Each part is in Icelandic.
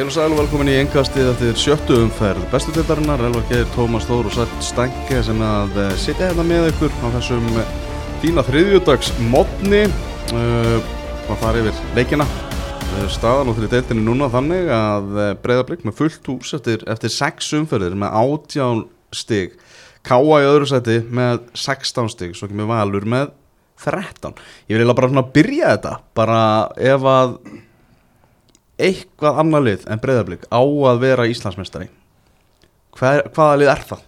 Heil og sæl og velkomin í engastið eftir sjöttu umferð bestu tildarinnar, Elvar Geir, Tómas Þór og Sætt Stænke sem að eh, sitja hérna með ykkur á þessum eh, fína þriðjúdags modni uh, og fara yfir leikina. Uh, staðan og þeirri deiltinu núna þannig að breyðablík með fullt hús eftir, eftir sex umferðir með átján stig. Káa í öðru seti með 16 stig svo kemur Valur með 13 ég vil eiginlega bara byrja þetta bara ef að eitthvað annar lið en breyðablík á að vera Íslandsmeistari Hver, hvaða lið er það?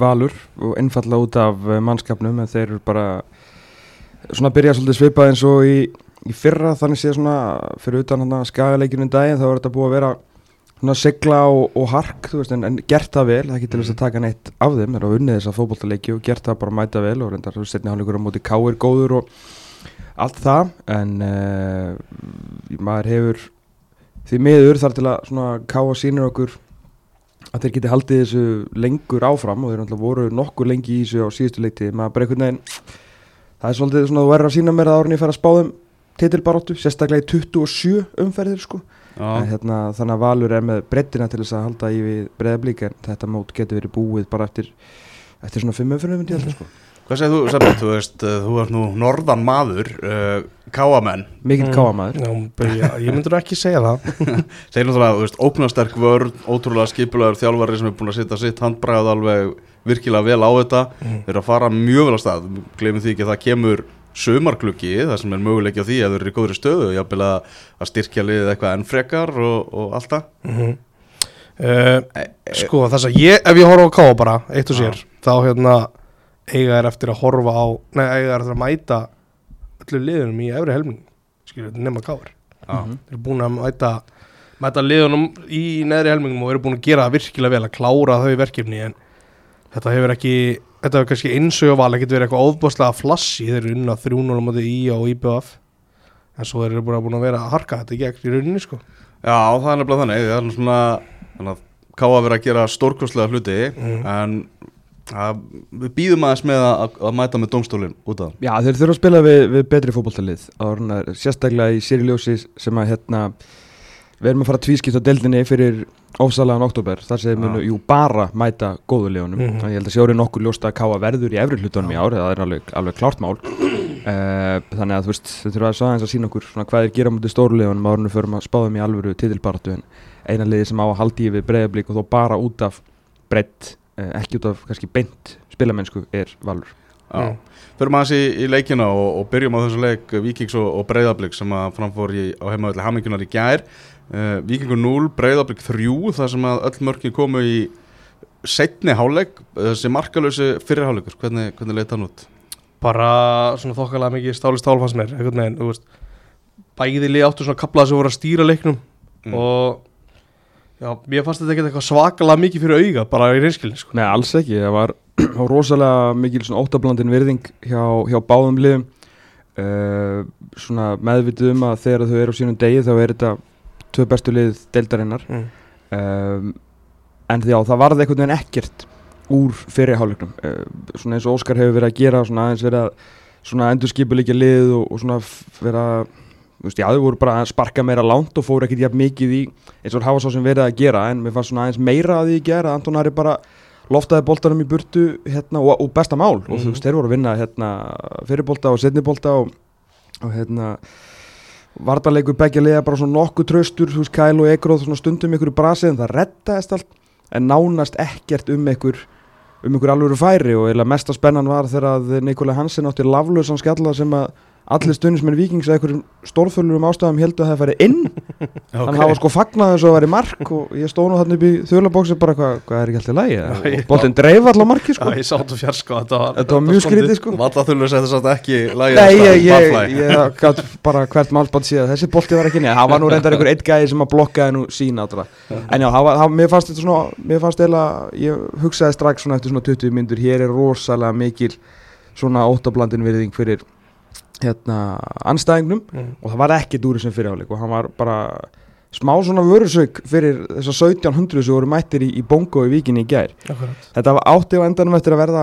Valur og einfalla út af eh, mannskapnum en þeir eru bara svona að byrja svolítið svipað eins og í, í fyrra þannig séð svona fyrir utan hann að skagaleikinu daginn þá er þetta búið að vera svona sigla og, og hark veist, en, en gert það vel, það getur þess að taka neitt af þeim, þeir eru að unnið þess að fókbóltaleiki og gert það bara að mæta vel og reyndar setni hálfleikur á móti káir góður og allt það en uh, maður hefur því miður þar til að svona káa sínir okkur að þeir geti haldið þessu lengur áfram og þeir náttúrulega voru nokkur lengi í þessu á síðustu leikti maður bara einhvern veginn það er svolítið svona þú verður að sína mér að árunni fara að spáðum titilbaróttu, sérstaklega í 27 umferðir sko. En, hérna, þannig að Valur er með brettina til þess að halda í við breðablík en þetta mót getur verið búið bara eftir eftir svona 5 umferðum ég sko Hvað segir þú, Sabbi? Þú veist, uh, þú ert nú norðan maður, uh, káamenn. Káamaður. Já, já, ég myndur ekki segja það. Þeir náttúrulega, þú veist, óknarsterk vörn, ótrúlega skipulegur þjálfari sem er búin að setja sitt handbræð alveg virkilega vel á þetta. Mm. Þeir eru að fara mjög vel á stað, glemum því ekki að það kemur sumarklukki, það sem er möguleiki á því að þeir eru í góðri stöðu, jáfnvel að, að styrkja liðið eitthvað enn frekar og, og allt það. Mm Sko, þess að ég, ef ég horfa á káa bara, eitt og sér þá hérna eiga er eftir að horfa á nei, eiga er eftir að mæta öllu liðunum í efri helming skilur, nema káar Já. þeir eru búin að mæta mæta liðunum í neðri helmingum og eru búin að gera það virkilega vel að klára þau verkefni en þetta hefur ekki þetta hefur kannski einsögval ekkert verið eitthvað óbúslega flassi, þeir eru unna 3-0 á móti í og IBF en svo þeir eru bara búin að vera að harka þetta gegn í rauninni sko Já, það er nefnilega þannig, það er svona, þannig að ká að vera að gera stórkostlega hluti Mhm. en við býðum aðeins með að, að mæta með domstólinn út af. Það Já, þeir þurfa að spila við, við betri fótballtalið sérstaklega í Sirius sem að hérna við erum að fara að tvískipt á deildinni fyrir ósalagan oktober, þar sem Já. munu jú bara mæta góðu liðunum. Mhm. þannig ég held að sjóri nokkur ljósta að káa verður í efri hlutunum í ár, það er alveg, alveg klárt mál. Uh, þannig að þú veist þau þurfa að aðeins að sína okkur svona hvað þeir gera mútið stóru liðunum. Árunum fyrir að spáðum í alvöru titilbaratu en eina liði sem á að haldi við breyðablík og þó bara út af breytt, ekki út af kannski beint spilamennsku er valur Já, Mm. förum aðeins í, í leikina og, og byrjum á þessu leik Víkings og, og Breiðablík sem að framfór í, á heimaðalli Hammingunar í gær uh, Víkingur 0, Breiðablík 3 þar sem að öll mörkin komu í setni háleik, þessi markalösi fyrir háleikur, hvernig, hvernig leit hann út? bara svona þokkalega mikið stáli stál fannst mér einhvern veginn, þú veist bæði lið áttu svona kaplað sem voru að stýra leiknum Mm. og já, mér fannst þetta ekki eitthvað svakalega mikið fyrir auga bara í reynskilin sko. Nei, alls ekki, það var rosalega mikil svona óttablandin virðing hjá, hjá báðum liðum uh, svona meðvitið um að þegar þau eru á sínum degi þá er þetta tvö bestu lið deildarinnar mm. um, en því já, það varði einhvern veginn ekkert úr fyrirháleiknum uh, svona eins og Óskar hefur verið að gera svona aðeins verið að svona endurskipuleikja lið og, og vera þú veist, já, þau voru bara að sparka meira langt og fóru ekkert jafn mikið í eins og hafa svo sem verið að gera en mér fannst svona aðeins meira að því að gera Anton Ari bara loftaði boltanum í burtu hérna, og, og besta mál og þú Mhm. veist, þeir voru að vinna hérna, fyrirbolta og setnibolta og, og hérna vartarleikur begja liða bara svona nokkuð traustur þú veist, Kæl og Egróð svona stundum ykkur í brasi en það rettaðist allt en nánast ekkert um ykkur um ykkur alvöru færi og mesta spennan var þegar að Nikolai Hansen átti laflösan skalla sem að allir stundismenn vikings að einhverjum stórfölurum ástæðum heldur að það færi inn. Þannig að það var sko fagnað eins og það væri mark og ég stóð nú þarna upp í þjóðlabóksi bara hvað hva er ekki alltaf lægi og boltinn dreif allar marki sko. Já, ég sátt og fjár sko þetta var, þetta var mjög skrítið sko. Valla þullu setja satt ekki lægið Nei, ég, ég, ég gat bara hvert málsband síðan. Þessi bolti var ekki neða, það var nú reyndar einhver eitt gæði sem að blokkaði nú sína átra en já, það mér fannst þetta svona mér fannst eða, ég hugsaði strax svona eftir svona 20 myndur, hér er rosalega mikil svona óttablandin virðing fyrir hérna anstæðingnum mm. og það var ekkert úr þessum fyrirháleik og hann var bara smá svona vörusök fyrir þessar 1700 sem voru mættir í, í bongo í vikinni í gær akkurat Þetta var átti á endanum eftir að verða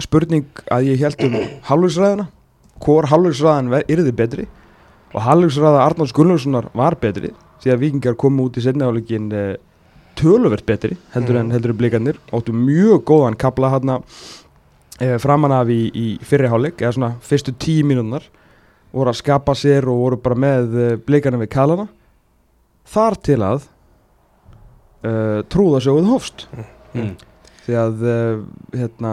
spurning að ég held um halvlegsræðuna hvor halvlegsræðan yrði betri og halvlegsræða Arnalds Gunnlaugssonar var betri því að vikingar komu út í setniháleikin uh, töluvert betri heldur en Mhm. heldur en blikarnir áttu mjög góðan kabla hérna framan af í, í fyrri hálfleik eða svona fyrstu tíu mínúnar voru að skapa sér og voru bara með uh, blikarna við kalana þar til að uh, trúðasjóið hófst Mm. því að uh, hérna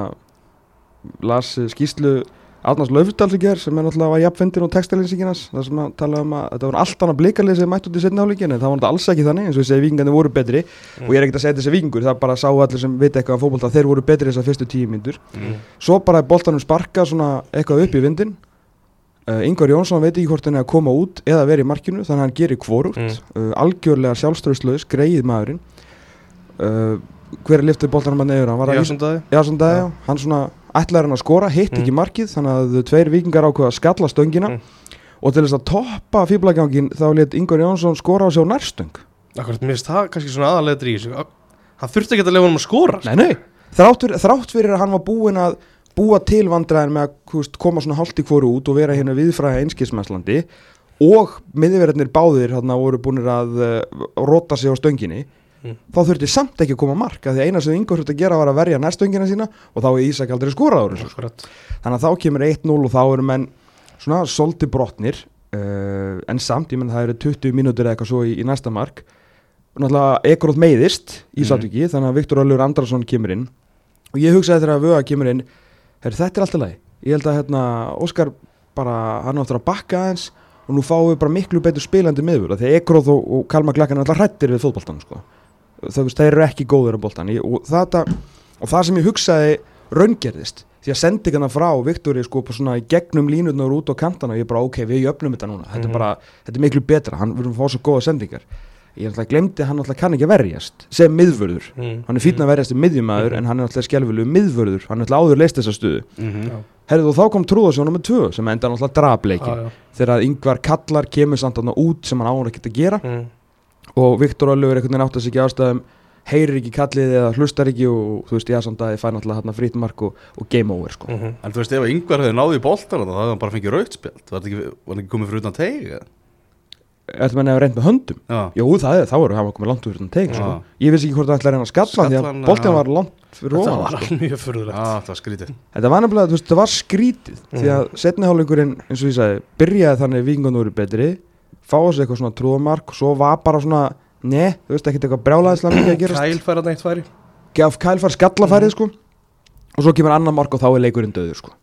las skýslu Arnars Laufdal í ger sem er náttúrulega var jafnfindin og textilýsinginas þar sem að tala um að þetta voru allt annað blikarlið sem mætt út í setni hálfleikin en það var þetta alls ekki þannig eins og ég segi vikingarnir voru betri. Og ég er ekkert að segja þessi vikingur það bara sá allir sem veit eitthvað um fótbolta að þeir voru betri þessar fyrstu tíu myndur Mm. svo bara er boltanum sparka svona eitthvað upp í vindin uh, Ingvar Jónsson veit ekki hvort hann er að koma út eða vera í markinu þannig að hann neyður hann að skora, hitt Mm. ekki markið þannig að tveir vikingar ákveða að skalla stöngina. Mm. og til þess að toppa fýblagangin þá let Ingvar Jónsson skora á sig á nærstöng. Akkurat, mér finnst það kannski svona aðalega í þessu. Hann þurfti ekki að lefa hann að skora Nei, nei, þrátt fyrir, þrátt fyrir að hann var búinn að búa til vandræðin með að þú veist, koma svona hálft í hvoru út og vera hérna viðfræða einskismesslandi og miðverðarnir báðir hérna voru búinir að uh, rota sig á stönginni Mm. þá þurfti samt ekki að koma mark að því eina sem Ingvar þurfti að gera var að verja nærstöngina sína og þá er Ísak aldrei Akkurat þannig að þá kemur 1-0 og þá eru menn svona solti brotnir uh, en samt, ég menn það eru 20 mínútur eða eitthvað svo í, í næsta mark náttúrulega Ekroth meiðist í Mhm. Sátuki þannig að Viktor Öllur Andrason kemur inn og ég hugsaði þegar að Vöga kemur inn herri, þetta er alltaf lagi, ég held að hérna, Óskar bara, hann áttur að bakka aðeins og nú fáum við bara miklu betur spilandi miður því að Ekroth og, og Kalmar Glakkan er alltaf hrættir við fótboltan sko. Það, veist, þeir eru ekki góður á boltan ég, og, og það sem ég hugsaði raungerðist því að sendingarna frá Viktori sko bara svona í gegnum línutnar út á kantana og ég bara ok, við jöfnum þetta núna þetta, er Mhm. bara, þetta er miklu betra, hann verður að fá svo góða sendingar ég að glemdi hann alltaf kann ekki að verjast sem miðvörður, mm. hann er fínn að verjast sem miðjumæður Mhm. en hann er alltaf skelvilu miðvörður hann er alltaf áður leist þessa stuðu Mhm. herrið og þá kom Trúðarsson með tvö sem enda alltaf drapleikin Já, já. þegar yngvar kallar kemur samt hann út sem hann áður ekkert að gera Mm. Og Viktor Öllur einhvern veginn átt að sig ekki ástæðum heyrir ekki kallið eða hlustar ekki og þú veist þið fær náttúrulega hérna frýtt mark og, og game over sko Mhm. En þú veist, ef yngvar hefði náði í boltan þá hefði hann bara fengið rautspjald Var þetta ekki, var hann ekki komið fyrir utan teig? eða? Þetta menn hefur reynd með höndum Já, Jú, það er, þá eru hann komið langt úr þetta teik sko. Já. Ég vissi ekki hvort það ætlaði að reyna að skalla því að hann, já. var langt fyrir Þetta ofan var sko. alveg mjög furðulegt Já, það var skrítið Þetta var nefnilega, þú veist, það og fá þessu eitthvað svona trúðamark og svo var bara svona, ne, þú veist, ekkert eitthvað brjálæðislega mikið að gerast. Kæl fær að neitt færi. Gaf kælfar skallafærið sko. Og svo kemur annar mark og þá er leikurinn döður sko.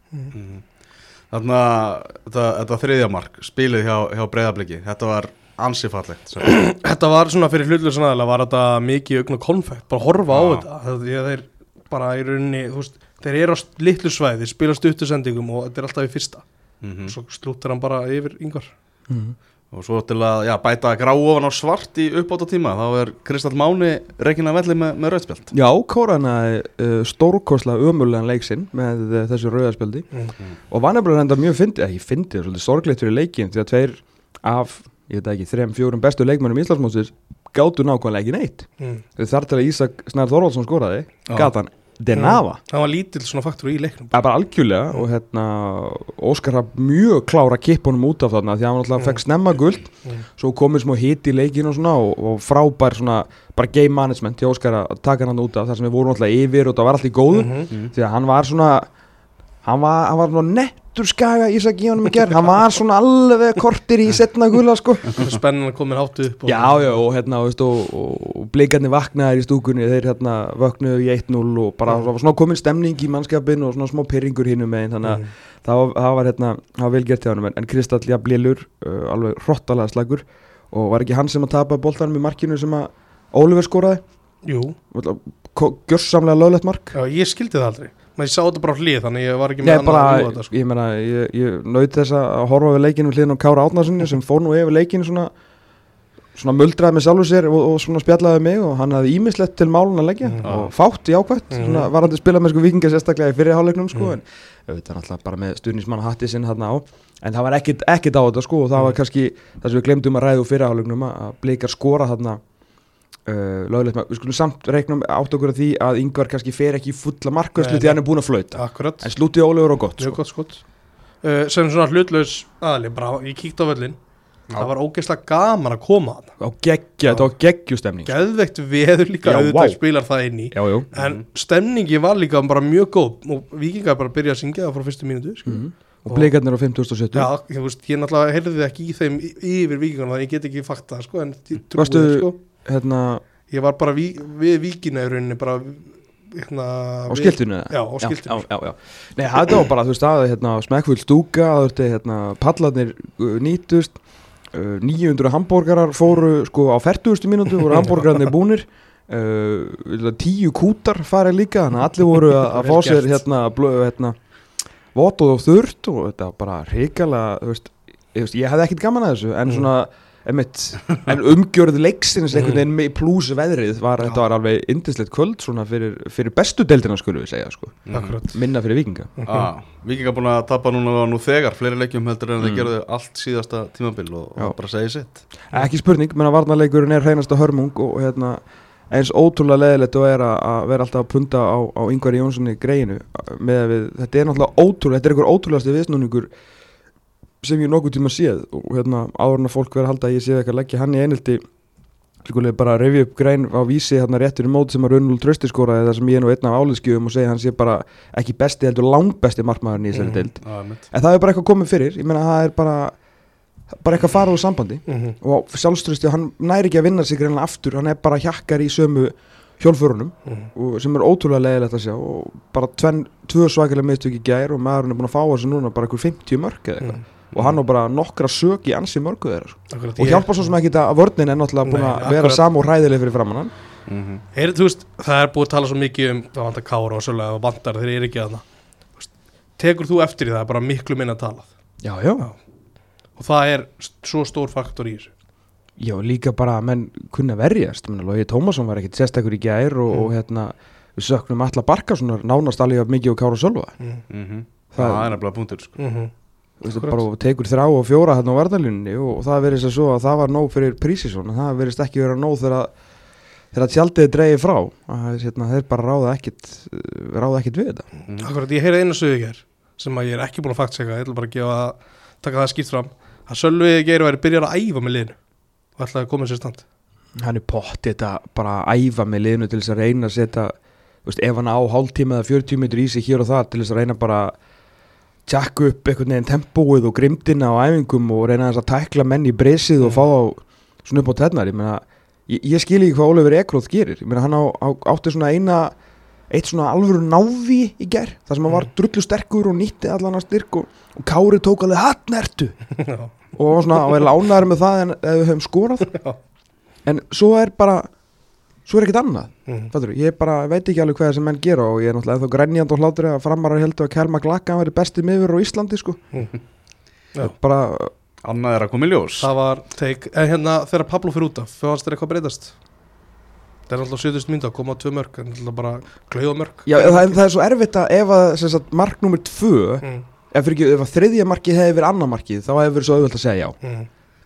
Þannig að þetta, þetta þriðja mark Spilið hjá, hjá breyðabliki Þetta var ansi fallegt sem- Þetta var svona fyrir hlutlust aðeins var þetta mikið augn og konfekt? Bara horfa á Já. þetta því að þeir bara í rauninni þú veist, þeir eru á litlu svæði spila stuttusendingum og þetta er alltaf í fyrsta. Mhm. svo slúttir hann bara yfir yngvar Og svo til að já, bæta grá ofan á svart í uppbóta tíma Þá er Kristall Máni reikin að velli með, með rautspjald Já, Kórana uh, stórkosla ömurlegan leiksinn með uh, þessu rauðarspjaldi og var nefnilega enda mjög fyndið, ekki fyndið, svolítið sorglegt fyrir leikin því að tveir af, ég veit ekki, þrem, fjórum bestu leikmennum Íslandsmótsins gátu nákvæmlega ekki neitt. Mm. þar til að Ísak Snær Þorvaldsson skoraði gata hann Denava Það var lítill svona faktor í leiknum Það er bara algjörlega og hérna Óskar hafði mjög klára kippunum út af þarna því að hann alltaf Mm. fekk snemma guld Mm. svo komið smá hit í leikinu og svona og, og frábær svona bara game management til Óskar að taka hann út af þar sem við vorum alltaf yfir og það var allt í góðu Mhm. því að hann var svona hann var, hann var svona nettur skaga í honum í gerð, hann var svona alveg kortir í setna gula sko. Spennan komin hátt upp og, já já og hérna veist, og, og, blikarnir vaknaðir í stúkunni þeir hérna vöknuðu í 1-0 og bara Mm. svona komin stemning í mannskapin og svona smá pyrringur hinnum megin þannig að Mm. það, það var hérna var vel gert hjá hann en, Kristall Jablilur uh, alveg hrottalega slagur og var ekki hann sem að tapa boltanum í markinu sem að Oliver skoraði? Jú, gjörsamlega löglegt mark? Já, ég skildi það aldrei maður sá þetta bara hlið þannig ég var ekki með annað að þetta, sko. ég meina, ég, ég naut þess að horfa við leikinu hliðin á Kára Átnarssoni sem fór nú yfir leikinu svona svona muldraði með sjálfur sér og, og svona spjallaði mig og hann hafði ímislegt til málun að leggja Mhm. og fátt í ákvæmt, Mhm. svona varandi spila með sko vikinga sérstaklega í fyrirháleiknum sko Mhm. en auðvitað náttúrulega bara með stuðnismann hatti sinn hann á en það var ekkit, ekkit á þetta sko og það var Mhm. kannski það sem við glemdum að ræða úr fyrirháleiknum að að blikar skora þarna Uh, löglegt, maður- við skulum samt reiknum átt okkur að því að yngvar kannski fer ekki í fulla markvæslu Nei, því hann er búin að flauta. Akkurat, en slútið ólegur og gott sko. gott skot. Uh, sem svona hlutlaus aðli, bara ég kíkti á völlin það var ógeðslega gaman að koma að á geggja, þetta var geggjustemning geðveikt veður líka Já, auðvitað vá. spilar það inn í. Já, já, en stemningi var líka bara mjög góð. Og vikingar bara byrja að syngja það frá fyrstu mínútu sko. Mhm. og blikarnir á 5070 Já, ég, veist, ég náttúrulega heyrði ekki í þeim yfir vikingarna ég get ekki fakt það sko, hérna ég var bara ví, við vikina í rauninni bara hérna, á við- skiltinu Já, á skiltinu já, já, já. Nei, þetta var bara, þú veist, að hérna, smekkfull stúka, það þurfti, hérna, pallarnir uh, nýtust uh, 900 hambúrgarar fóru, sko, á 40. mínútu voru hambúrgararnir búnir uh, 10 kútar farið líka, þannig að allir voru að, að fá Vel sér, gert. hérna, blö, hérna votuð og þurrt og þetta var bara hrikalega, þú veist, ég, veist, ég hefði ekkit gaman að þessu, en Mm. svona en umgjörð leiksins einhvern veginn með plús veðrið var, Já. þetta var alveg indislegt kvöld svona fyrir, fyrir bestu deildina skulum við segja sko. Akkurat. Minna fyrir vikinga Ah, Vikingar búin að tapa núna nú þegar fleiri leikjum heldur en Mm. þeir gerðu allt síðasta tímabil og, og bara segja sitt. Ekki spurning, menna varnarleikurinn er hreinasta hörmung og hérna eins ótrúlega leðilegt og er að, að vera alltaf að punta á, á yngvar Jónssoni greinu með að við, þetta er náttúrulega ótrúlega þetta er einhver ótrúlegasti viðsnúningur sem ég nokkuð tíma séð og hérna áður en að fólk verður að halda að ég sé ekki að leggja hann í skulið bara revja upp grein á vísi hérna réttur í mót sem að Runnul Trösti skoraði þar sem ég er nú einn af áliðskjöfum og segja hann sé bara ekki besti heldur langbesti markmaðurinn í þessari Mhm. deild ah, mitt. en það er bara eitthvað komið fyrir, ég meina það er bara bara eitthvað farað úr sambandi Mhm. og sjálfströsti, hann næri ekki að vinna sig greinlega aftur, hann er bara hjakkar í sömu hjólfurunum Mhm. og sem er ótrúlega leiðilegt að sjá og bara tvenn, tvö svakalega mistök í gær og maðurinn er búin að fá þessu núna bara einhver 50 mörg eða eitthvað Mhm. Og hann á bara nokkra sök í ansi mörgu þeirra sko. Akkurat, og hjálpa svo sem ekki að vörnin er náttúrulega búin að vera sam og hræðileg fyrir framann hann Mhm. Er, veist, það er búið að tala svo mikið um það vantar kára og svolítið og vantar þeir eru ekki að það tekur þú eftir í það er bara miklu minna talað já, já, og það er svo stór faktor í þessu já, líka bara að menn kunna verjast, Lógi Tómasson var ekkit sérstakur í gær og, Mm. og hérna við söknum alla Barkasonar nánast alveg mikið og Kára Sölva mm. Mhm. Það- það er nefnilega punktur sko. Mm Akkurat. Bara og tekur þrá og fjóra hérna á varðalunni og það verðist að svo að það var nóg fyrir prísisón það verðist ekki vera nóg þegar tjaldið dreigi frá. Að hérna, þeir bara ráða ekkit uh, ráða ekkit við þetta. Mhm. Akkurat, ég heyrði einu sögu hér sem að ég er ekki búin að faktseka, ég ætla bara að gefa taka það skýrt fram, að Sölvi Geir væri byrjar að æfa með liðinu og ætlaði að koma sér stand. Hann er pott þetta bara að æfa með liðinu til þess að reyna að setja ef hann á hálftíma eða 40 mitur í sig hér og það til þess að reyna bara tjakka upp einhvern veginn tempóið og grimdina á æfingum og reyna að tækla menn í breysið og Mm. fá þá svona upp á tennar ég, ég, ég skil ekki hvað Ólefur Ekróð gerir. Ég meina, hann á, á, átti svona eina eitt svona alvöru návi í ger það sem hann var Mm. drullu sterkur og nýtti allan að styrk og, og Kári tók alveg hatt nertu Já, og var svona að vera lánaður með það en við höfum skorað. En svo er bara svo er ekkert annað mm. Fattur, ég bara veit ekki alveg hvað þessi menn gera og ég er náttúrulega ennþá grænjand og hlátur að framarar heldur að Kjælma Glakka væri besti miður á Íslandi sko. Mm. Já. bara, annað er að koma í ljós það var teik, en hérna þegar Pablo fyrir út af, fannst þér eitthvað breytast það er alltaf 70 mynda að koma á tvö mörg en alltaf bara klauða mörg já, það, það er svo erfitt að ef að sem sagt, mark nummer tvö mm. ef, ekki, ef þriðja markið hefði verið annar markið þá hefði verið svo auðvöld að segja já Mm.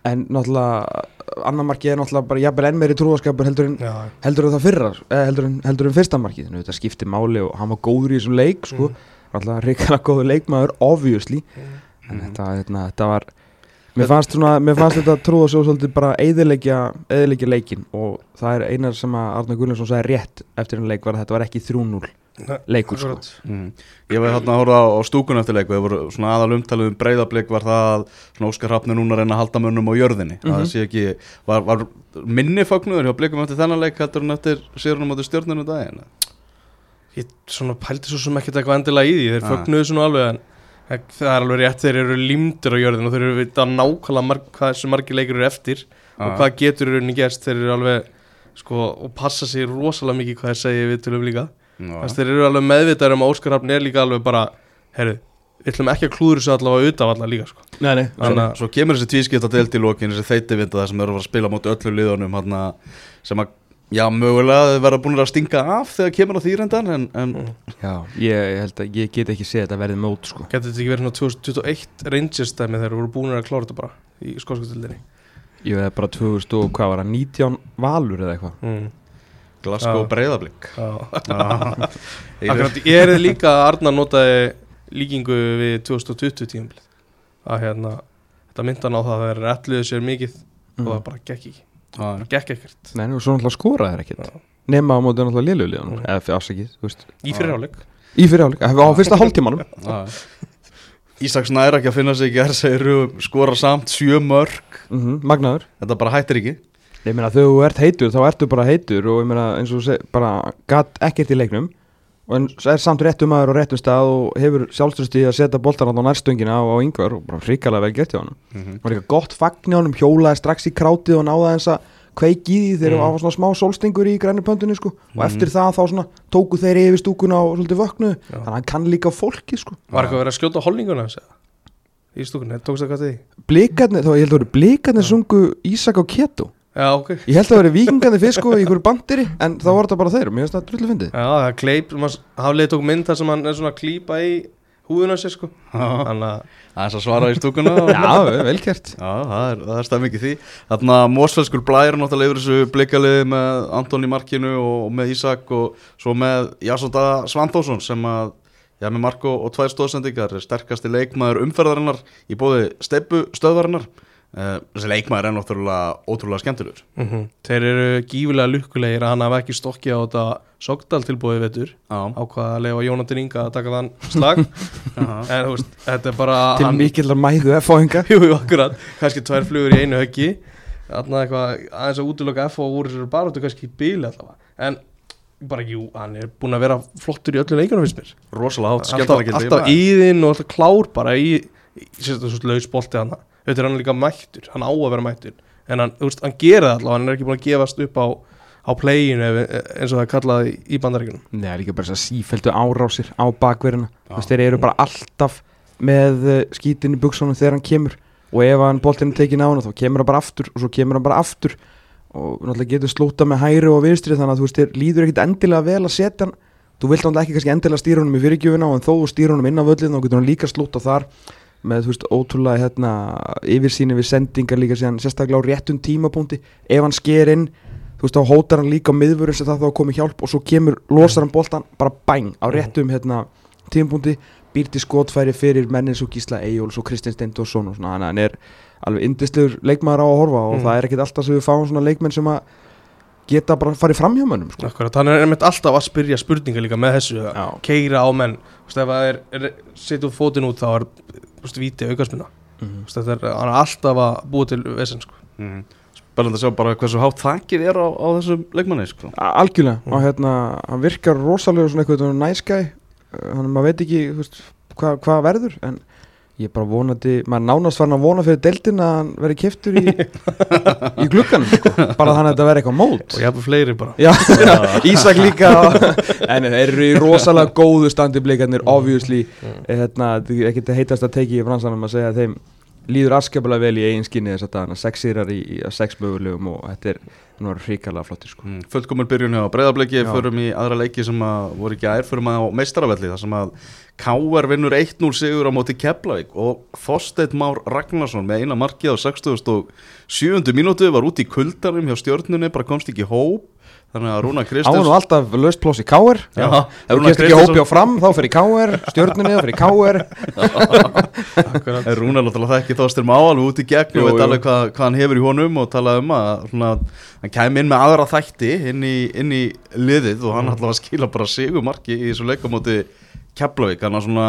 En náttúrulega annar markið er náttúrulega bara jafnvel enn meiri trúaskapur heldur en, Já, heldur en það fyrra heldur, en, heldur en fyrsta markið Nú, þetta skipti máli og hann var góður í þessum leik sko. Mm. náttúrulega reikana góður leikmaður obviously Mm. en þetta, þetta, þetta var mér fannst, svona, mér fannst þetta trúa svo svolítið bara eðilegja, leikin og það er einar sem að Arna Gullarsson sagði rétt eftir en leik var að þetta var ekki 3-0 Nei, leikur sko. Mhm. Ég var hérna að horfa á, á stúkun eftir leik og það voru svona aðal umtalið um breyðablík var það að svona Óskar Hrafni núna að reyna að halda mönnum á jörðinni það sé ekki, var, var minni fagnuður hjá blikum eftir þennan leik heldur en eftir sérunum átti stjórnunum daginn ég svona pældi svo sem ekkert eitthvað endilega í því þeir Ah. fögnuðu svona alveg en það er alveg rétt, þeir eru limtir á jörðin og þeir eru vita nákvæmlega marg, hvað þessi margir leikur eru eftir og hvað getur í rauninni gerst þeir eru alveg sko, og passa sig rosalega mikið hvað þeir segja við tölum líka Þess, þeir eru alveg meðvitaður um að Óskar Hafn er líka alveg bara herru, við ætlum ekki að klúður þessu allavega utan alla líka sko. Nei, nei, Þannig að- svo kemur þessi tvískipta deild í lokin þessi þeiti vinda það sem eru að fara að spila móti öllu liðunum hana, sem að já, mögulega þau verða búin að stinga af þegar kemur á þýrendan en, en Mm. Já, ég held að ég get ekki séð þetta verði mót sko. getur þetta ekki verið svona 2021 Rangers dæmi þegar voru búin að klára þetta bara í skóskustildinni Ég veið bara 2000 og hvað var það, 19 valur eða eitthvað mm. Glasgow Já. breyðablík ég er líka að Arnar notaði líkingu við 2020 tíumbil að hérna, þetta myndan á það að þeir ætluðu sér mikið og það bara gekk ekki, Já, það gekk ekkert. Nei, og svo náttúrulega skora þær ekkert. Nema á móti náttúrulega lélugliðan Mhm. Eða afsakið, þú veist. Í fyrirháleik Í fyrirháleik, á fyrsta hálftímanum. Já. Ísaks næra ekki að finna sig í gerð segir skora samt sjö mörg mm Magnaður. Þetta bara hættir ekki Ég meina þegar þú ert heitur þá ertu bara heitur og ég meina eins og þú seg, bara gatt ekkert í leiknum og en er samt réttum maður á réttum stað og hefur sjálfströsti að setja boltan á nærstöngina á, á yngvar og bara hrikalega vel gert hjá hann mm -hmm. Það var eitthvað gott fagn hjá hann hjólaði strax í krátið og náða eins að kveiki í því þegar Mm. það var svona smá sólstingur í grænni pöndunni sko og Mhm. eftir það þá svona tóku þeir yfir stúkuna og svolítið vöknuðu þannig að hann kann líka fólki sko var eitthvað verið að skjóta holninguna hans eða? í stúkunni, tókst það hvað því Blikarnir, þá ég held að voru blikarnir sungu Ísak á keto já, ok, Ég held að það veri vikingandi sko í einhverju bandiri en þá var þetta bara þeir og mér finnst það drullu fyndið. Já, það er kleip hafliði tók mynd þar sem hann er svona að klípa í húðuna sér sko. Það þannig að er að svara í stúkuna. Já, vel gert. Já, það er, það er stað mikið því. Þarna Mósfellskur Blær náttúrulega yfir þessu blikaliði með Antoni Markinu og, og með Ísak og svo með Jasonda Svanþórsson sem að Já, með Marko og tvær stóðsendingar er sterkasti leikmaður umferðarinnar í uh, Þessi leikmaður er náttúrulega ótrúlega skemmtilegur mm þeir eru gífulega lukkulegir að hann hafa ekki stokki á þetta Sogdal tilbúið vetur Já, ákvaða að lefa Jónatan Inga að taka þann slag en þú veist, þetta er bara Til hann- mikillar mæðu F-fáinga Jú, jú, akkurat, kannski tvær flugur í einu höggi Þarna eitthvað aðeins að útiloka F og úr þessari baróttu kannski í bíli allavega En bara, jú, hann er búinn að vera flottur í öllu leikjunum fyrst mér rosalega hátt skemmtarnagildi alltaf íðinn og alltaf klár bara í, í sérstu svo laus bolti hann Þetta er hann líka mættur, hann á að vera mættur. En hann, þú veist, hann gerir það allavega, hann er ekki búinn að gefast upp á, á playinu ef- eins og það er kallað í, bandaríkunum Nei, það er líka bara þess að sífældu árásir á bakverðina. Þú veist, þeir eru bara alltaf með uh, skítin í buksunum þegar hann kemur. Og ef hann boltinn tekin á hann þá kemur hann bara aftur og svo kemur hann bara aftur. Og náttúrulega getur slúta með hæri og vinstri þannig að þú veist, þér líður ekkit endilega vel að setja hann. Þú vilt náttúrulega ekki endilega stýra honum í fyrirgjöfuna en þó stýra honum inn á völlin þá getur hann líka slúta þar með þú veist, ótrúlega hérna, yfirsýni við sendingar líka síðan sérstaklega á réttum tímapunkti. Ef hann sker inn þú veist, þá hótar hann líka á miðvörun sem það þá komið hjálp og svo kemur, losar hann boltan bara bæng á réttum hérna, tímapunkti. Býr til skotfæri fyrir mennin svo Gísla Eyjóls og Kristinn Steindorsson og svona, hann er alveg indislegur leikmaður á að horfa og Mm. það er ekkit alltaf sem við fáum svona leikmenn sem að geta bara farið fram hjá mönnum sko. Akkurat, hann er einmitt alltaf að spyrja spurningar líka með þessu keira á menn. Þú veist, ef það er, er setjum fótinn út þá er víti aukarsminna Mhm. þetta er, er alltaf að búa til vesen sko. mm. Spennandi að sjá bara hversu hátt þakkið er á, á þessum leikmanni sko. Algjörlega Mm. og hérna, hann virkar rosalega svona eitthvað næskæ hann maður veit ekki þú veist, hvað hva verður en ég er bara vonandi, maður er nánast farin að vona fyrir deildin að hann verði keftur í, í glugganum sko. bara þannig að þetta verði eitthvað mót og ég hafði fleiri bara Já, Ísak líka en þeir eru í rosalega góðu standi blikarnir, obviously Mm. hérna, þetta er ekkert að heitast að teki í fransanum að segja að þeim líður askjapulega vel í eigin skinni þess að dana, sex sýrar í, í sex mögulegum og þetta er nú hrikalega flottir sko. mm. Fullkomur byrjun hjá breyðabliki Já. Förum í aðra leiki sem að voru ekki ær Förum að á meistaravelli þar sem að K.R. vinnur 1-0 sigur á móti Keflavík og Þorsteinn Már Ragnarsson með eina markið á 67. mínútu var út í kuldarum hjá stjórnunni bara komst ekki hóp þannig að Rúna Kristjáns nú alltaf löst Já, Ef þú kemst ekki hópi á fram þá fyrir káer Stjörnunni þá fyrir káer Akkurat. En Rúnar náttúrulega þekki Þorsteinn Má alveg út í gegn og veit alveg hvað, hvað hann hefur í honum og talaði um að svona, hann kæmi inn með aðra þætti inn í, inn í liðið og hann Mm. að skila bara sigumarki í þessu leikamóti Keflavík hann að svona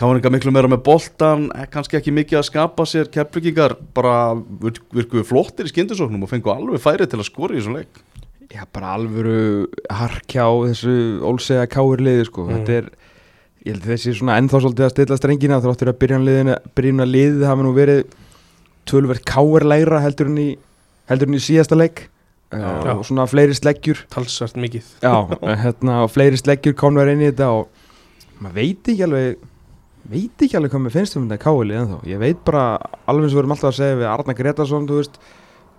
Káringa miklu meira með boltan, eh, kannski ekki mikið að skapa sér Keflavíkingar bara virk- virkuðu flottir í skyndisóknum og fengu alveg færi til að skora í þessu leik Já, bara alvöru harkjá þessu ólsega káir liði sko. Mm. Þetta er, ég held að þessi svona ennþá svolítið að stilla strengina þráttur að byrjunna liðið hafa nú verið tölverð káir lægra heldur en í, heldur en í síðasta leik uh, Já. og svona fleiri sleggjur talsvært mikið Já, hérna, og fleiri sleggjur komnar inn í þetta og maður veit ekki alveg veit ekki alveg hvað mér finnst um þetta káilið ennþá. Ég veit bara, alveg eins og við erum alltaf að segja við Arna Gretarsson, þú veist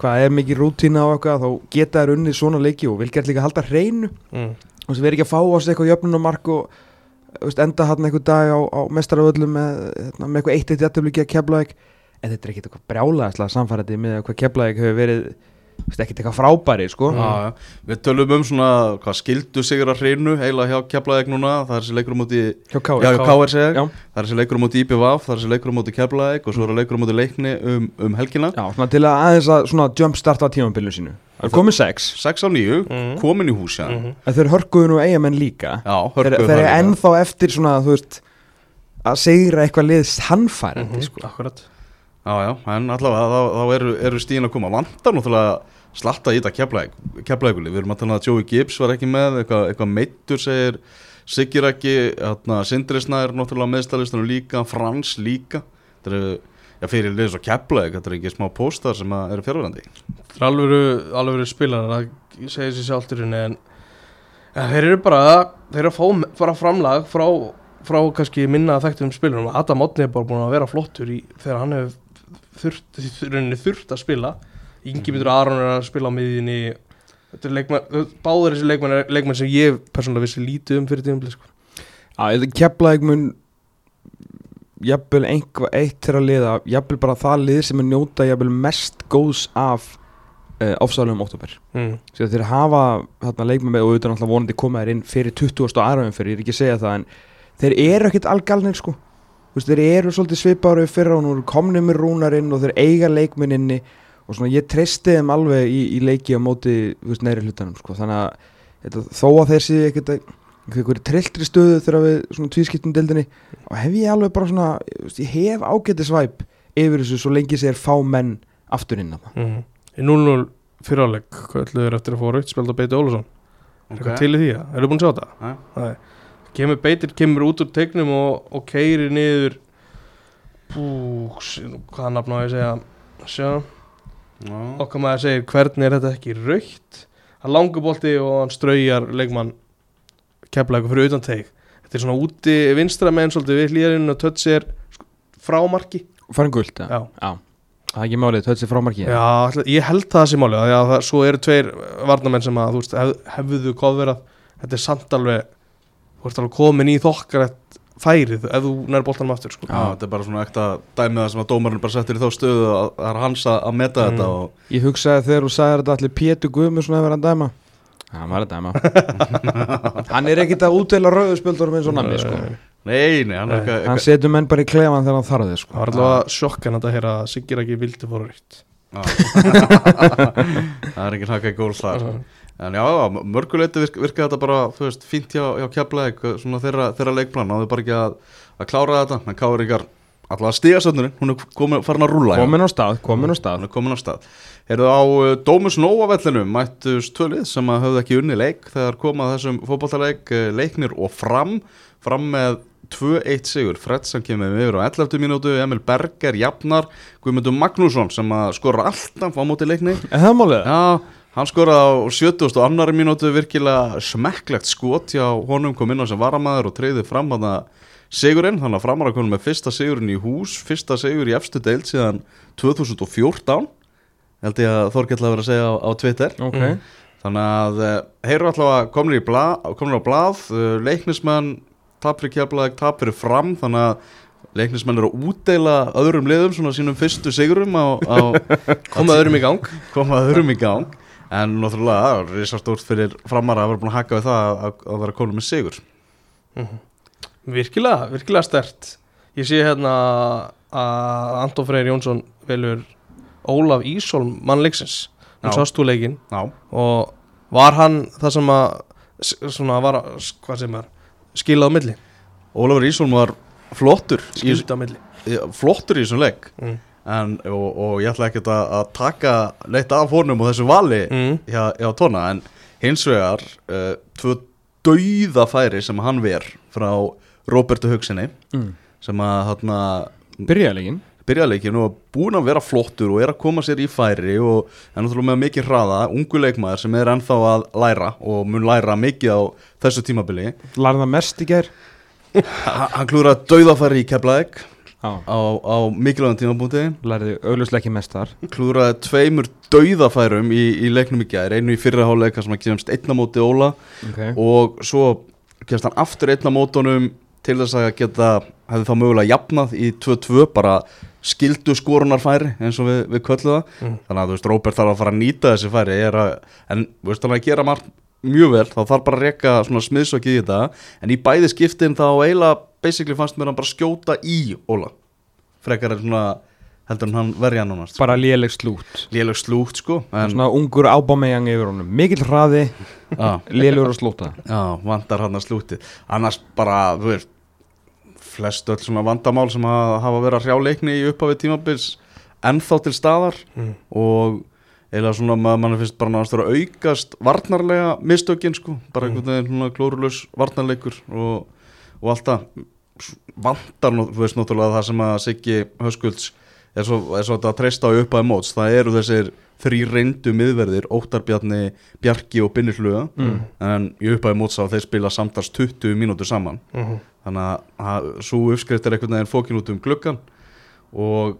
hvað er mikið rútína á eitthvað, þá geta þær unnið svona leiki og vil gert líka halda hreinu. Mm. og sem við erum ekki að fá á sig eitthvað jöfnunumark og veist, enda hann eitthvað dag á, á mestaraföllum með, hérna, með eitthvað eitt eitt jættöfliki að keflaðik en þetta er ekki eitthvað brjálæðislega samfærandi með hvað keflaðik hefur verið veist, ekkert eitthvað frábæri sko. Já, já. Við tölum um svona hvað skildu sigur að hreinu heila hjá Keflaðeg núna það er þessi leikur á móti hjá Kári Já, hjá KR segja Já. Það er þessi leikur á móti IPVF, það er þessi leikur á móti Keflaðeg og svo er það leikur á móti leikni um, um helgina Já, svona til að aðeins að svona jumpstarta tímabilinu sínu Það er komið sex 6 á 9, Mhm. komin í hús já, Mhm. En þeir hörkuðu nú eigamenn líka já Þeir, hörkuðu þeir það eru ennþá eftir svona, þú veist að segra eitthvað liðs hannfærandi Mhm, sko. Akkurat Já, já, en allavega þá, þá eru, eru stíðin að koma. Vantar náttúrulega slatta í þetta Keflaðeguli Við erum að tala um að Joey Gibbs var ekki með eitthvað, eitthvað meittur segir Sigir ekki, hérna, Sindri Snær náttúrulega meðstæðlistunum líka, Frans líka. Þetta eru, já, fyrir liðs og Keflaðeg Þetta er ekki smá póstar sem eru fjárverandi Það er alvöru, alvöru spilar Það segir sér sjálfturinn En þeir eru bara Þeir eru að fá bara framlag frá, frá kannski minna þekktum spilarum Adam Otni er bara búin að vera flottur í, Þegar hann hefur þurft, þurft að spila Ingi Mítur Aron er að spila á miðjunni Báður þessi leikmann, er leikmann sem ég persónulega vissi lítið um fyrir tíðum sko. Eða keflaðið mun jafnvel einhvað eitt til að liða jafnvel bara það lið sem er njóta jafnvel mest góðs af uh, ofsálum oktober mm. Þeir hafa þarna leikmenn með og auðvitað vonandi koma þér inn fyrir 20. og aðraðum fyrir, ég er ekki að segja það en þeir eru ekkert algalnir sko veist, þeir eru svolítið við fyrra og nú eru komnið með rúnarinn og þeir eiga leikmenninni og svona ég treysti þeim alveg í, í leiki á móti veist, neðri hlutanum sko þannig að þetta, þó að þeir séu ekkert að einhverju trilltri stöðu þegar við svona tvískiptum deildinni og hef ég alveg bara svona ég hef ágæti svæp yfir þessu svo lengi sér fá menn aftur inn að það Mm. Í 0-0 fyriráleik Hvað ætluðu þeir eftir að fá raukt spilda Beiti Ólusson Er eitthvað til í því að? Eru búin að sjá þetta? Nei. Kemur Beitir, kemur út úr tegnum og, og keiri niður. Bú, hvaða nafn á ég að segja? Sjá, Já, okkar maður segir hvernig er þetta ekki raukt Hann langur bolti og hann straujar leikmann kefla eitthvað fyrir utan teig. Þetta er svona úti vinstra menn svolítið við hlýjarinn og tötts er sko, frá marki. Farin guld, já. Já. já. Það er ekki málið, þetta er frámarki Já, ætla- ég held það sé máli að það, svo eru tveir varnamenn sem að þú veist, hef, hefðu kofverað þetta er samt alveg þú ert alveg komin í þokkar færið ef þú nær boltanum aftur sko. Já, þetta er bara svona ekta dæmið það sem að dómarinn bara settir í þá stöðu að það er hans að að meta Mm. þetta og Ég hugsaði þegar þú sagði þetta allir Pétur Guðmundsson hefur hann dæma Hann var að dæma Hann er ekkit að útdeila rauðspjöldurum eins og namni sko. Nei, nei, hann eitthvað Hann setur menn bara í klefan þegar hann þarf þið sko. það var allavega sjokkan að heyra að Sigir ekki vildi fóra Já. Það er ekki En já, mörguleiti virka, virka þetta bara, þú veist, fínt hjá, hjá Keflæk, svona þeirra, þeirra leikplan, náðu bara ekki að, að klára þetta, en Káur ykkar, allavega stigasöndurinn, hún er komin, farin að rúlla. já. Komin á stað, komin á stað Hún er komin á stað. Heyrðu á uh, Dómus Nóa vellinu mættust tvölið sem að höfðu ekki unni leik þegar komað þessum fótballtaleik uh, leiknir og fram, fram með 2-1 sigur. Fred sem kemur með yfir á 11. mínútu, Emil Berger, Jafnar, Guðmundur Magnússon sem að skora alltaf á móti leikni. En það málið Já, hann skoraði á 70. og annari mínútu virkilega smekklegt skot hjá honum kom inn á sem varamæður og treyði fram að það sigurinn, þannig að framar að koma með fyrsta sigurinn í hús, fyrsta sigur í efstu deild síðan 2014 held ég að Þorkell að vera að segja á, á Twitter Ok Mm. þannig að uh, heyru allavega komnir, í blað, komnir á blað uh, leiknismenn tap fyrir kjaflaðeg, tap fyrir fram þannig að leiknismenn eru að útdeila öðrum liðum, svona sínum fyrstu sigurum á, á koma öðrum í gang koma öðrum í gang en náttúrulega risastórt fyrir framara að vera búin að hakka við það að, að vera konum með sigur. Virkilega, virkilega stert ég sé hérna að Anton Freyr Jónsson velur Ólaf Ísholm mannleiksins hann Já. sást þú leikinn Já, og var hann það sem að var hvað sem er skilað á milli, Ólafur Ísholm var flottur í, flottur í þessum leik. Mm. En, og, og ég ætla ekkert að, að taka leitt af honum og þessu vali Mm. hjá, hjá tóna en hins vegar uh, tvö dauða færi sem hann ver frá Robertu Hugsinni mm. sem að hann Byrjaðleikin byrjaðleikinu og búin að vera flottur og er að koma sér í færi og er náttúrulega með mikið hraða, ungu leikmaður sem er ennþá að læra og mun læra mikið á þessu tímabili. Lærða mest í Ha- hann klúraði dauðafæri í Keflæk Já á, á mikilvægum tímabúti Lærði augljóslega ekki mest þar. Klúraði tveimur dauðafærum í, í leiknum í gær, einu í fyrra háleika sem að kemst einna móti Óla. Ok. Og svo kemst hann aftur einna mótunum til þess að geta hefði þá mögulega jafnað í 2-2 bara skildu skorunarfæri eins og við, við köllu það. Mm. þannig að þú veist, Róbert þarf að fara að nýta þessi færi. Að, en þú veist, þannig að gera margt mjög vel, þá þarf bara að reka svona smiðsokið í þetta, en í bæði skiptin þá eiginlega, basically fannst mér hann bara skjóta í Óla, frekar en svona heldur en hann verja hann nánast bara léleg slút léleg slútt sko en, svona ungur ábámeyjang yfir honum. Mikill hraði, lélegur að slúta Já, vandar hann að slúti Annars bara, þú veist Flest öll svona vandamál sem hafa, hafa verið að hrjáleikni í upphafi tímabils ennþá til staðar. Mm. og eða svona maður mann finnst bara náðast að aukast varnarlega mistökin sko, bara Mm. einhvern veginn svona klórulaus varnarleikur og, og allt það vandar, nú- þú veist náttúrulega það sem að Siggi Höskulds er svo, er svo að treysta á upphæði móts, það eru þessir þrý reyndu miðverðir, Óttar Bjarni Bjarki og Binni Hluga Mm. en í upphæði móts á þeir spila samtals 20 mínútur saman Mhm. þannig að svo uppskrift er einhvern veginn fókin út um gluggan og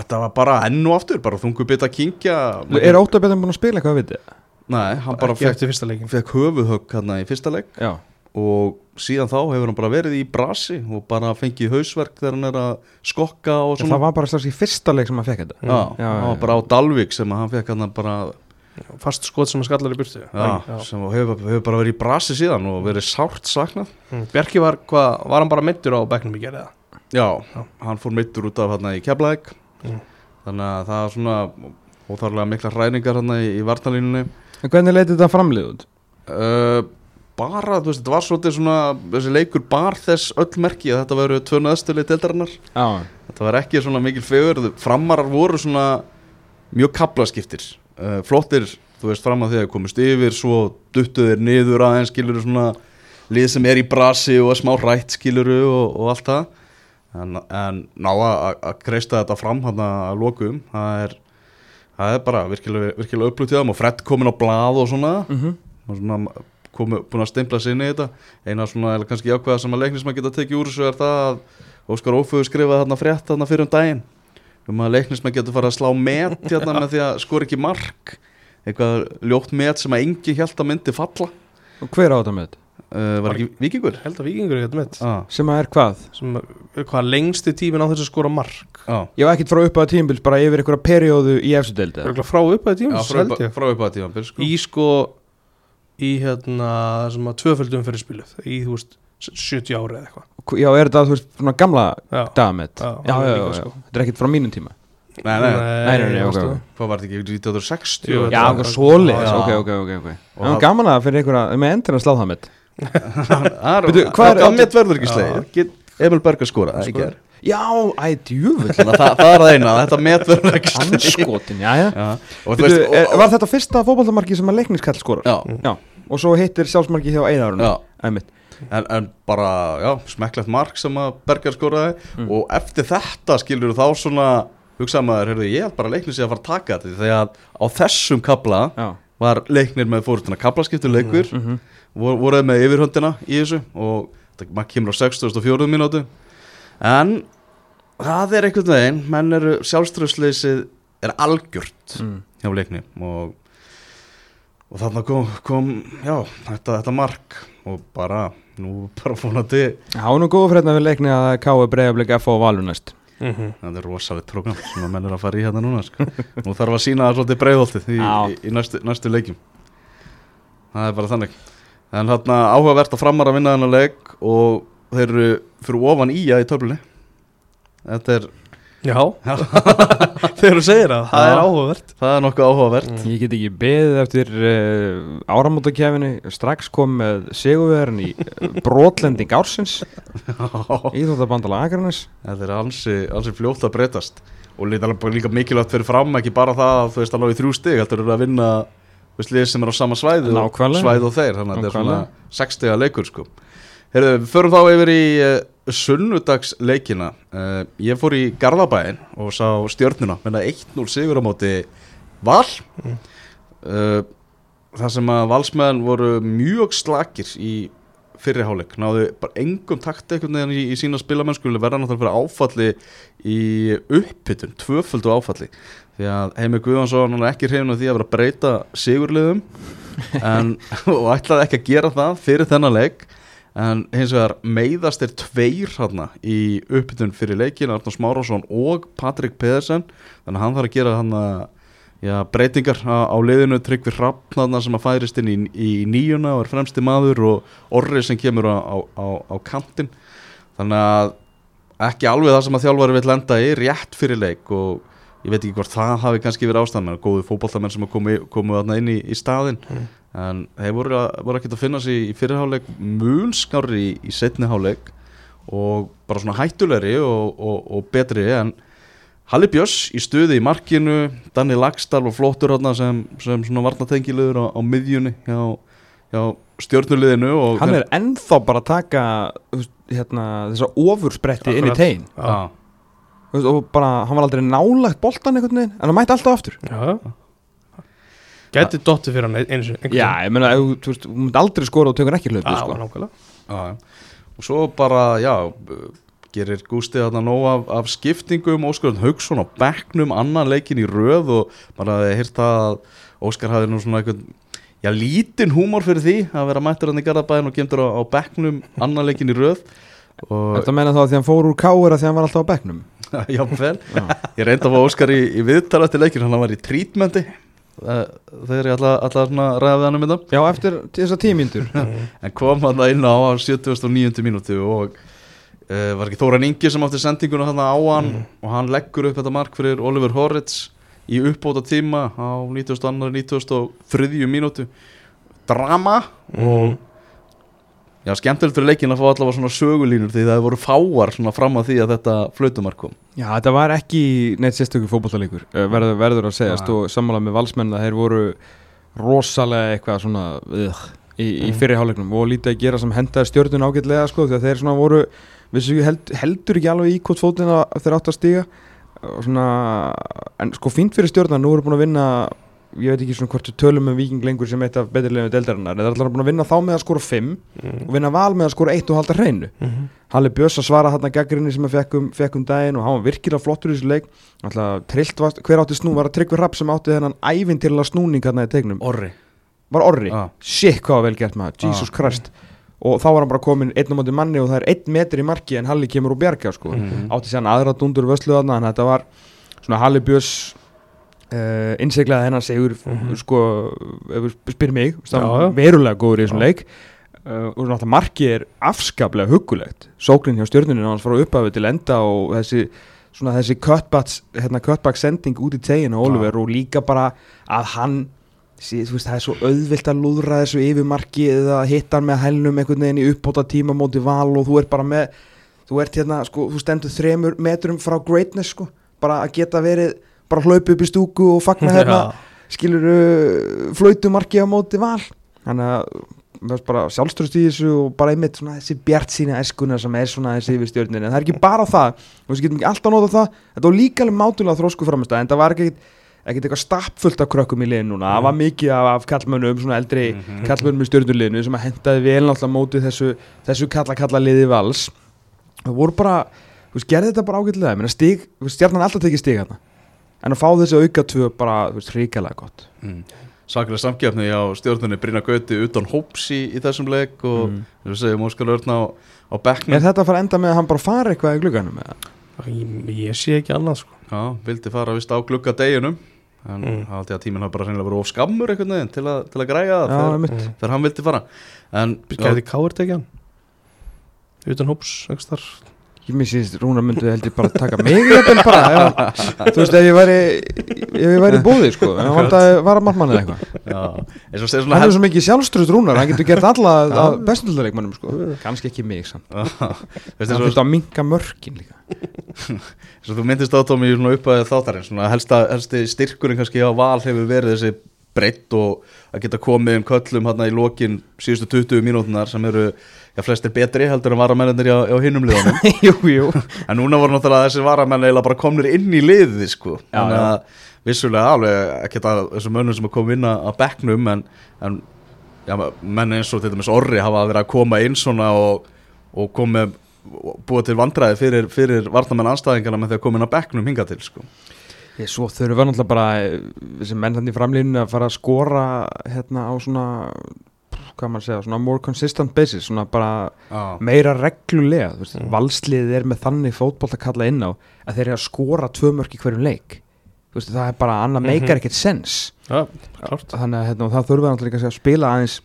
þetta var bara enn og aftur, bara þungu bit að kingja er óttabæðin búin að spila eitthvað við þið? Nei, hann bara fekk, fekk höfuðhögg hérna í fyrsta leik. Já, og síðan þá hefur hann bara verið í brasi og bara fengið hausverk þegar hann er að skokka og En svona. það var bara strax í fyrsta leik sem hann fekk þetta. Já, Já, var já, bara á Dalvik sem að hann fekk hann bara fast skot sem að skallar í burtu. Já, sem hefur, hefur bara verið í brasi síðan og verið sárt saknað. Mm. Bjarki var, hvað, var hann bara meittur á bekknum í gerða Já, Já. hann fór meittur út af hérna í Keflæk Mm. þannig að það er svona óþarlega mikla hræningar hérna í, í vartalínunni en hvernig leiti þetta framlið út? uh, bara, þú veist, þetta var svolítið svona þessi leikur bar þess öll merki að þetta veru tvö neðstöli deildarinnar. Já, þetta var ekki svona mikil fegur framarar voru svona mjög kaplaskiptir uh, flottir, þú veist, fram að því að komist yfir svo duttuðir niður aðeins skiluru svona lið sem er í brasi og smá rætt skiluru og, og allt það en, en ná að kreista þetta fram hann að lokum það er, það er bara virkilega, virkilega upplútið og Fred komin á blað og svona. Mm og svona komu, búin að stempla sig inn í þetta. Eina svona, eða kannski jákvæða sem að leiknis maður geta tekið úr þessu er það að Óskar Óföðu skrifaði þarna frétt þarna fyrir um daginn. Um að leiknis maður getur farið að slá met hérna með því að skora ekki mark. Eitthvað ljótt met sem að engi held að myndi falla. Og hver á þetta með þetta? Uh, var ekki vikingur? held að vikingur er þetta mitt Ah, sem að er hvað? sem er hvað lengsti tímin á þess að skora mark ah. ég var ekkert frá upp á tímbils bara yfir einhverja periódu í Örugglega frá upp að Já, tímin frá, held upp, ég frá upp að tíma sko. í sko í hérna sem að tvöföldum fyrir spiluð í þú veist 70 ári eða eitthvað já, er þetta þú veist svona gamla Já. dagamett Já, já, já, já, sko. þetta er ekkert frá mínum tíma nei, nei, nei, nei, nei, ok, veistu. ok. hvað var þetta ekki 1960? Jú, já, þetta- eitthvað svoleiðis, Já. ok, ok, ok, ok Og gaman að fyrir einhverja, með endur að slá það er- hvað er- það met verður ekki slegið Emil Berger skora, það ekki? Er já, æ, djúvill það, það er það eina, þetta met verður ekki anskotin, já, já. Já, Bíddu, veist er, og- var þetta fyrsta fótballtamarki sem að leikniskall skorar? Já, já, og svo hittir sjálfsmarki hjá einmitt. En, en bara, já, smekklegt mark sem að Berger skoraði. Mm. og eftir þetta skilur þá svona hugsaði maður, heyrðu, ég held bara leiknir sig að fara að taka þetta þegar á þessum kabla já, var leiknir með fórhundina kablaskiptur leikur, mm -hmm. Vor, voruð með yfirhundina í þessu og þetta maður kemur á 64 mínútu en það er einhvern veginn, menn eru sjálfströðsleysið er algjört mm. hjá leikni og, og þarna kom, kom já, þetta, þetta mark og bara, nú bara fónandi Já, nú góða fredna við leikni að K.E. Breiðablik F og Valur næst Mhm. það er rosalegt program sem að menn er að fara í hérna núna sko. nú þarf að sína það svolítið breiðoltið í, í, í næstu, næstu leikjum það er bara þannig en þarna áhugavert að framar að vinna þennan leik og þeir eru fyrir ofan í að í töflunni. Þetta er, já, þegar þú segir það, það Já. er áhugavert. Það er nokkuð áhugavert. Mm. Ég get ekki beðið eftir uh, áramótakefinu strax kom með sigurverðin í uh, brotlending ársins Íþróttabandala Akranes þetta er ansi, ansi fljótt að breytast. Og líka, líka mikilvægt fyrir fram ekki bara það að þú veist að ná í þrjú stig heldur eru að vinna þú veist, lið sem er á sama svæði og, svæði og þeir þannig að þetta er svona Nákvæmlega. 60 leikur sko. Heyrðu, við förum þá yfir í uh, sunnudagsleikina uh, ég fór í Garðabæin og sá stjörnuna menna 1-0 sigur á móti Val Mm. uh, það sem að valsmenn voru mjög slakir í fyrri hálfleik, náðu bara engum takt einhvern veginn í, í sína spilamennskulega verða náttúrulega áfalli í uppbytun, tvöföldu áfalli því að Heimir Guðvansson er ekki hrifin af því að vera að breyta sigurliðum en, og ætlaði ekki að gera það fyrir þennan leik. En hins vegar meiðast er tveir hérna í uppbytun fyrir leikin Arnór Smárásson og Patrik Pedersen. Þannig að hann þarf að gera hann já, breytingar á, á liðinu. Tryggvi Hrappn sem að færist inn í, í nýjuna og er fremsti maður og Orri sem kemur á, á, á, á kantin þannig að ekki alveg það sem að þjálfari vil lenda í rétt fyrir leik og ég veit ekki hvort það hafi kannski verið ástæðan góðu fótballtamenn sem komu, komu inn í, í staðin Mm. en þeir voru, voru ekkert að finna sig í fyrirháleik mun skári í, í setni háleik og bara svona hættulegri og, og, og betri. En Halli Björns í stuði í markinu Danni Lagstall og flottur þarna sem, sem svona varnatengilegur á, á miðjunni hjá, hjá stjórnuliðinu og Hann er ennþá bara að taka hérna, þessa ofurspretti inn í tegin Já, veist, og bara, hann var aldrei nálagt boltan einhvern veginn, en hann mætti alltaf aftur. Já. Gæti dotti fyrir hann eins og Já, ég meina, ef þú veist, þú myndi aldrei skora og tekur ekki hlaupið, sko. sko. nákvæmlega. Já, já. og svo bara, já gerir Gústi þarna nóg af, af skiptingum. Óskar Haugsson á bekknum annan leikin í röð og bara hefði hýrt að Óskar hafði nú svona eitthvað já, lítinn húmor fyrir því að vera mættur hann í Garðabæðin og gemtur á, á bekknum annan leikin í röð. Og Þetta meina þá að því hann fór úr káir að því hann var alltaf á bekknum já, vel Já. ég reyndi að fá Óskar í, í viðtala til leikin hann var í trítmendi þegar ég ætla að ræða hann um þetta Já, eftir þessar tímyndur en kom hann inn á á 79. mínútu og uh, var ekki Þóran Ingi sem átti sendinguna hann á hann og hann leggur upp þetta mark fyrir Oliver Horritz í uppbóta tíma á 92. 93. mínútu drama og já, skemmtilegt fyrir leikin að fá allavega svona sögulínur því það voru fáar svona fram að því að þetta flautumark kom Já, þetta var ekki neitt sérstökur fótballleikur verður, verður að segjast Já. og sammála með valsmenn að þeir voru rosalega eitthvað svona uh, í, í Mm. fyrirháleiknum og lítið að gera sem hendaði stjórnun ágætlega sko því að þeir svona voru vissu ekki held, heldur ekki alveg í hvort fótina þeir átt að stíga og svona, en sko fínt fyrir stjórnan nú eru búin að vinna ég veit ekki svona hvort við tölum um viking lengur sem eitt af beturleginu deildarinnar en þeir er alltaf búin að vinna þá með að skora 5 Mm. og vinna val með að skora 1 og halda hreinu Mhm. Halli Björns að svara þarna gaggrinni sem að fekk um, fekk um daginn og hann var virkilega flottur í þessu leik Alltaf, trillt var, hver átti snú var að tryggvi rapp sem átti þennan ævintýrlega snúning hérna í tegnum Orri var orri, Já. shit hvað var vel gert maður Jesus Já. Christ og þá var hann bara komin einn á móti manni og það er einn metr í marki en Halli kemur úr bjarga sko. Mhm. átti sér hann aðra dundur vöslu þarna en þetta var svona Halli Björns uh, innsiglaði hennar segur Mhm. sko, ef þú spyr mig verulega góður í þessum leik. Uh, og alltaf marki er afskaplega huggulegt. Sóknin hjá stjórnuninu hans frá upphafi til enda og þessi svona þessi cutbacks, hérna, cutback sending út í teginu Oliver og líka bara að hann sí, veist, það er svo auðvilt að lúðra þessu yfirmarki eða hitta hann með hælnum einhvern veginn í uppbóta tíma móti val og þú ert bara með þú ert hérna, sko, þú stendur þremur metrum frá greatness, sko, bara að geta verið bara hlaupa upp í stúku og fagna hérna skilur flautumarki á móti val. Þannig að bara sjálfströst í þessu og bara einmitt svona þessi bjart sína eskuna sem er svona þessi yfir stjórnin en það er ekki bara það, þú veist, getum ekki alltaf notað það. Þetta var líka alveg mátulega þrósku framist en það var ekkert ekkert eitthvað stappfullt af krökkum í liðin núna, það var mikið af, af kallmönnum, svona eldri Mhm. kallmönnum í stjórnuliðinu sem að hendaði vel náttúrulega mótið þessu, þessu kalla kalla liði vals. Það voru bara, þú veist, gerði þetta bara ágætlega, stjarnan alltaf tekið stig hérna en að fá þessi auka tvö bara, þú veist, ríkjalega gott mm. Saklega samkjöfni á stjórnunni Brynja Gauti utan hóps í, í þessum leik og Mm. við segjum Óskar Örn á, á bekknum Er þetta að fara enda með að hann bara fari eitthvað í glugganum eða? Ég, ég sé ekki annað sko Já, vildi fara vist á glugga deginum en Mm. að tíminn hafa bara reynilega verið of skammur einhvern veginn til, að- til að græja það Já, þegar. Mm. þegar hann vildi fara en Gæti Káur tekið hann Utan hóps, þar Ég missi Rúnar myndi held ég bara taka mig bara, ef, þú veist ef ég væri ef ég væri í bóði sko en hann var að markmann eða eitthvað. Hann er svo mikið sjálfströðt Rúnar, hann getur gert alla að bestunduleikmannum sko. Kannski ekki mig samt. Hann þurfti að minka mörkin líka. Þú myndist á Tómi í svona helsta, helsti styrkurinn kannski á val hefur verið þessi breytt og að geta komið um köllum hérna í lokin síðustu 20 mínútunar sem eru já, flestir betri heldur en varamennir á, á hinnum liðunum. Jú, jú. En núna voru náttúrulega þessi varamenn eiginlega bara komnir inn í liðið sko. Já, Þannig já. að vissulega alveg ekkert að þessum mönnum sem að koma inn að bekknum en, en já, menn eins og til dæmis Orri hafa verið að koma inn svona og, og og búa til vandræði fyrir, fyrir varnamenn anstæðingarna með því að koma inn að bekknum hinga til sko. Ég, svo þurfum við náttúrulega bara eh, þessi menn hann í framlýninu að fara að skora hérna á svona hvað maður segja, svona more consistent basis svona bara Já, meira reglulega, þú veist, Mm. valsliðið er með þannig fótbolt að kalla inn á að þeir eru að skora tvö mörk í hverjum leik þú veist, það er bara, annað Mhm. meikar ekkert sens klart þannig að hérna, það þurfa náttúrulega að spila aðeins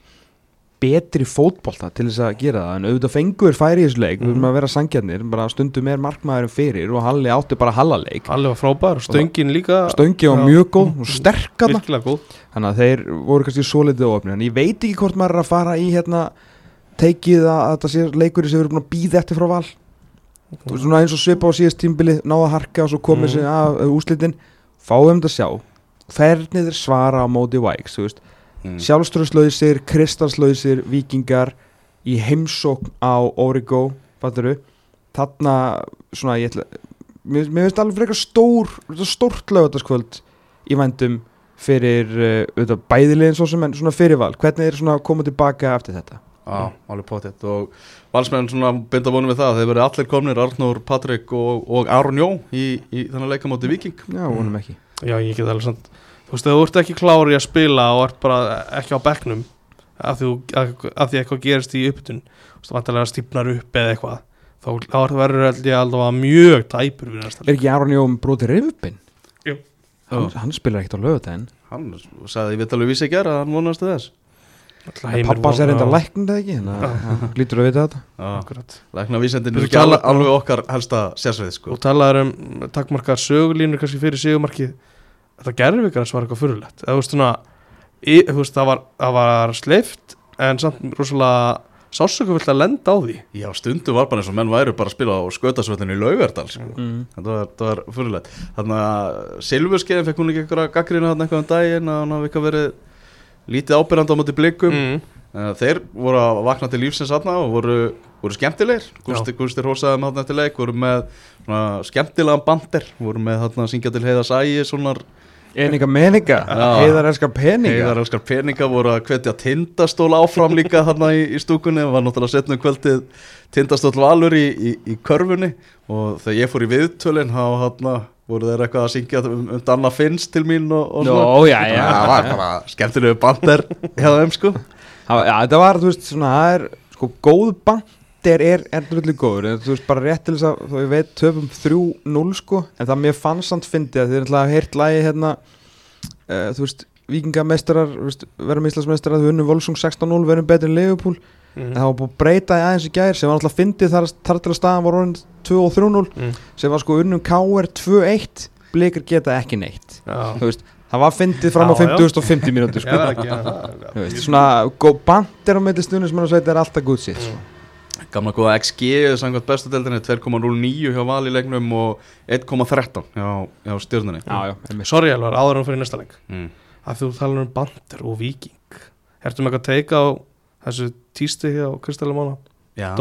betri fótbolta til þess að gera það. En auðvitað fengur færi í þessu leik. Við Mhm. erum að vera sangjarnir, bara stundum er markmaðurinn fyrir og Halli átti bara hallaleik Alli var frábær, stöngin líka. Stöngi var mjög góð og sterkana þannig að þeir voru kannski svo litið ofni en ég veit ekki hvort maður er að fara í hérna teikið að, þetta sé leikurinn sem erum búin að býða eftir frá val. Veist, svona eins og svipa á síðast tímbili náða harka og svo komið Mm. sig af uh, úslitin fáum þetta að sjá hvernig þeir svara á móti Vikes þú veist, mm. sjálfströðslausir, kristalslausir vikingar í heimsókn á Origo, fatturu þarna, svona ég ætla mér, mér finnst alveg frekar stór stórt lögataskvöld í vændum fyrir uh, auðvitað, bæðilegin svo sem en svona fyrirval, hvernig er svona að koma tilbaka eftir þetta? Já, alveg potið og valsmenn svona binda vonum við það þeir verið allir komnir, Arnór, Patrik og, og Aron Jó í, í þennan leikamóti Viking já, vonum ekki. Já, ég get alveg samt Þú veist, þú ert ekki klári að spila og ert bara ekki á bekknum af því, af, af því eitthvað gerist í upptun Þú veist, vantarlega stípnar upp eða eitthvað þá, þá verður ég alveg mjög tæpur við næsta er ekki Aron Jóm brotið rifbin? Jú. hann, hann spilar ekkert á lögutæðin hann sagði í vitalegu vísi ekki að hann vonast þess. Pappans er enda læknir eða ekki? Þannig að hann glýtur að vita þetta. Já, Akkurat. Lækna vísendin Þú er ekki alveg, alveg okkar helsta sérsveið sko. Og talaður um takkmarkar sögulínur kannski fyrir sigumarkið Þetta gerðvíkar var eitthvað fyrirlegt þú veist svona í, veist, það, var, það var sleift en samt rosalega sásöku vill að lenda á því Já, stundu var bara eins og menn væru bara að spila á skautasvöldinu í Laugardal sko. mm. þetta var, var fyrirlegt þannig að Silfurskeiðin fekk hún ekki einhverja gaggrina þarna eitthvað um daginn að hann hafi eitthvað verið lítið ábyrjandi á móti blikum mm. Uh, þeir voru að vakna til lífsins aðna og voru, voru skemmtilegir Gústi, Já. Gústi Rósaði með þarna eftir leik voru með svona, skemmtilegan bandir voru með þarna að syngja til heiðas ægi svonar Eninga meninga, heiðar elskar peninga? Heiðar elskar peninga voru að hvetja tindastól áfram líka þarna í, í stúkunni. Var náttúrulega setnum kvöldið tindastól valur í, í, í körfunni. Og þegar ég fór í viðtölin þá þarna voru þeir eitthvað að syngja um, um Danna Finns til mín og, og Nó, svona já, já, það var bara skemmtilegu bandir hjá þeim sko. Það- Já, þetta var, þú veist, svona, það er sko, góð bandir er, er drullu góður, en þú veist, bara rétt til þess að ég veit, töfum 3-0, sko en það mér fannst samt fyndið að þið er alltaf að heyrt lægi hérna, uh, þú veist vikingamestrar, þú verðum íslandsmestrar þau unnum Volsung 16-0, verðum betri en Leopold en það var búið að breyta í aðeins í gær sem var alltaf fyndið þar, þar til að staðan var orðin 2 og 3-0, Mm. sem var sko unnum KR 2-1, blikar geta ekki neitt Já, þú veist, það var fyndið fram á Já, já. 50.50 mínútur, ég sko Þú svona góð bandir á milli stundum sem er að er alltaf good shit sko. Gamla góða XG samkvæmt bestu deildinni 2,09 hjá Val í leiknum og 1,13 hjá, hjá já, einmitt. Sorry alvar, áður en fyrir næsta leik mm. að þú talar um bandir og viking Ertu með eitthvað að teika á þessu tísti hjá Kristæli Mána? Já,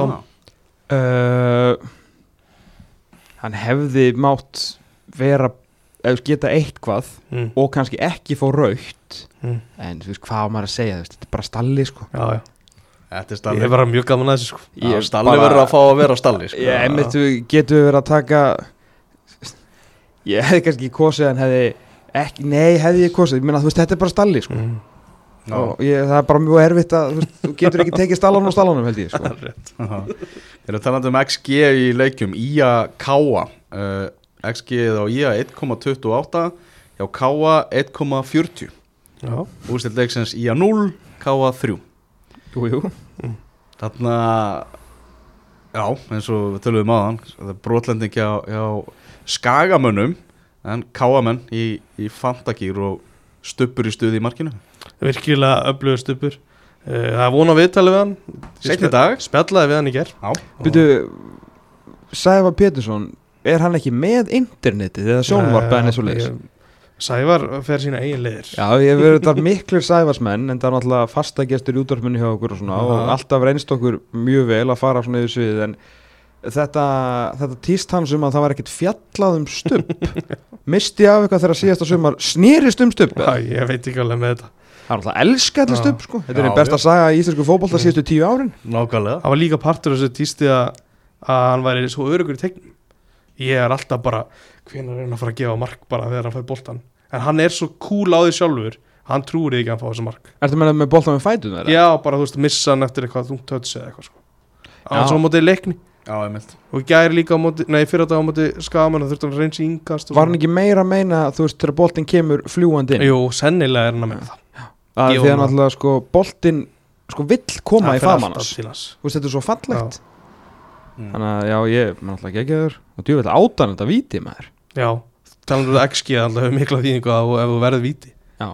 uh, hann hefði mátt vera eða geta eitthvað Mm. og kannski ekki fá raukt Mm. en þú veist hvað á maður að segja þetta er bara stalli sko Já, já, Þetta er ég verið mjög gaman að þessu sko. Já, Stalli verður að fá að vera stalli sko. ég einmitt við- getum við verið að taka ég hefði kannski kosið en hefði ekki, nei hefði ég kosið, ég meina þú veist þetta er bara stalli sko. Mm. Já. og ég, það er bara mjög erfitt að þú, veist, þú getur ekki tekið stallanum og stallanum held ég sko. Við erum talandi um XG í leikjum. Ía Káa. Uh, XG á Ía 1,28 hjá Káa 1,40 Já, Ústilt leiksins Ía 0 Káa 3 jú, jú. Þarna Já, eins og við töluðum aðan brotlending hjá, hjá skagamönnum en káamenn í, í fantagýr og stuppur í stuði í markinu. Virkilega öflugur stupur uh, Það er vona viðtalið við hann. Seinni dag. Spjallaði við hann í ger Já, Byrju, Sæfa Pétursson er hann ekki með internetið eða sjónvarpa en þessu leys? Sævar fer sína eigin leiðir. Já, ég verið þar miklir sæfarsmenn en það er náttúrulega fasta gestur í útvarpinu hjá okkur og svona og alltaf reynst okkur mjög vel að fara svona yfir sviðið en þetta, þetta týst hans um að það var ekkert fjallað um stubb. Misti af eitthvað þegar síðasta sumar snýrist um stubb Já, ég veit ekki alveg með þetta. Það er alltaf elska þetta Já. stubb sko. Þetta er einn besta já. saga í íslensku fótbolta síðustu tíu árin. Nákvæmlega. Það var líka partur af þessu tísti að, að hann væri svo örugur í tegnum Ég er alltaf bara hvenær er hann að fara að gefa mark bara þegar hann fær boltan En hann er svo cool á því sjálfur hann trúir ekki að hann fá þessu mark. Ertu með með boltan með fætun þeirra? já, bara þú veist, missa hann eftir eitthvað þungt höts eða eitthvað sko. Hann svo á móti leikni. Já, og gæri líka á móti, nei, fyrir þetta á móti skaman og þurfti hann að reynsa í yngast Var hann ekki meira að meina, þú veist, þegar boltin kemur fljúandi inn? jú, sennilega er hann að meina það. Að því að náttúrulega, sko, boltin sko vill koma Það í hans. Þú veist, þetta er svo fallegt. Mm. Þannig að, já, ég, maður náttúrulega þur og djúvill átan þetta víti, maður já, talandur um XG alltaf hefur mikla þýðingu að ef þú verður víti. Já,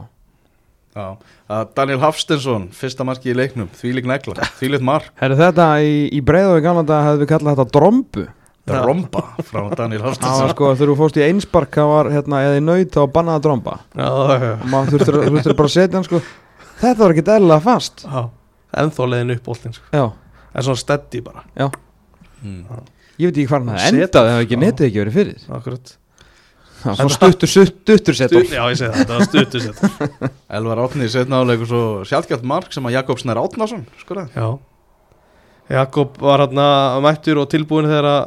Já, að Daniel Hafstensson, fyrsta marki í leiknum, þvílík negla, þvílíkt mark, herru þetta í, í breiðaðu gamla dag hefðu við kallað þetta drombu. Já. romba frá Daniel Það var Hafstensson. sko, þegar þú fórst í einspark það var, hérna, eða í nöyt þá var bannað að dromba. Já, já, og maður þurftur, þurftur bara að setja hann, sko. Þetta var ekki eðlilega fast. Já. Ennþá leiðin upp bóltin sko. Já, en svona steddi bara, Mm. ég veit ekki hvað hann Hann hefði setur- endað ef ekki Já. netið ekki verið fyrir. Akkurat Það var stuttur, stuttur set Stutt, já, ég segi það, þetta var stuttu sett Elvar Átni í setna og svo sjálfgjátt mark sem að Jakob Snær Átnason skoraði. Já. Jakob var hérna mættur og tilbúin þegar að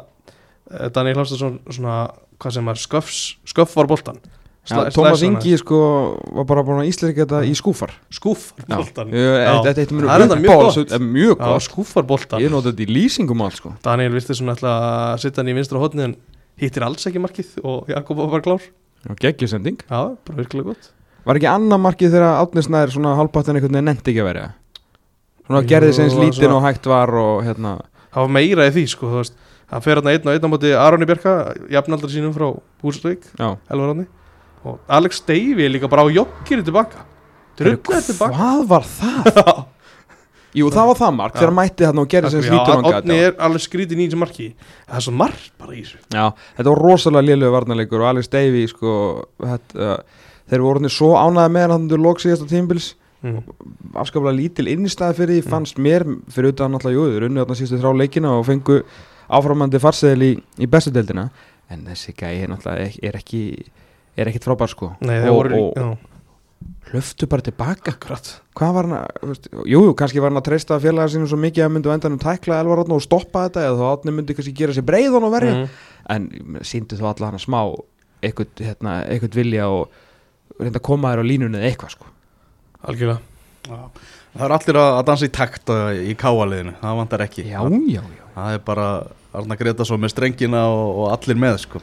eh, Daniel Hafstason svona, hvað sem er, sköfs, sköff var boltan Já, Tómas Ingi sko var bara búin að íslenska þetta í skúfar Skúf boltan Ég- Já. Þetta Það er mjög uppáhalds- gott. eh, Mjög Já, gott. skúfar boltan Ég noti þetta í lýsingum alls sko. Daniel virti svona ætla að sitta hann í vinstra hodni en hittir alls ekki markið og Jakob var bara klár. Geggjusending Já, bara virkilega gott. Var ekki annar markið þegar Átnisnæður svona halvpáttin einhvern veginn nefndi ekki að verja? Svona Jú, gerði sem eins það lítinn svona- og hægt var og hérna. Það var meira í því sko, þú veist. Hann fer hérna einn og einn á móti Aroni Bjarka jafnaldar sínum frá Húsvík Já. Elvarandi og Alex Davey líka bara á joggir tilbaka. Druggaði tilbaka. Hvað var það? Jú, það var það mark Já. þegar mætti þarna og gerði sem Já, og hann Odni gat er alveg skrítin í þessu marki. Það er svo margt bara í þessu. Já, þetta var rosalega lélögu varnarleikur og Alex Davey sko þetta, uh, þeir voru svo ánæði með hann þannig lók síðasta tímbils mm. afskaplega lítil innistæði fyrir því fannst mér fyrir utan náttúrulega jú, þeir unnu þarna síðustu þrá leikina og fengu áframandi farseðil í, í bestu deildina. En þessi gæi er náttúrulega er ekki er ekkit frábær hlöftu bara tilbaka Akkurat hvað var hann að, þú veist, jú, jú, kannski var hann að treysta félaga sínum svo mikið að myndu endanum tækla Elvar Átni og stoppa þetta eða þá Átni myndi kannski gera sér breiðan og verja mm. en síndu þó alla hann að smá eitthvað, hérna, eitthvað vilja og reynda að koma þér á línunni eða eitthvað sko Algjörlega Já. Það er allir að dansa í takt í káaliðinu, það vantar ekki. já, já, já Það er bara Arna Gretason með strengina og, og allir með sko.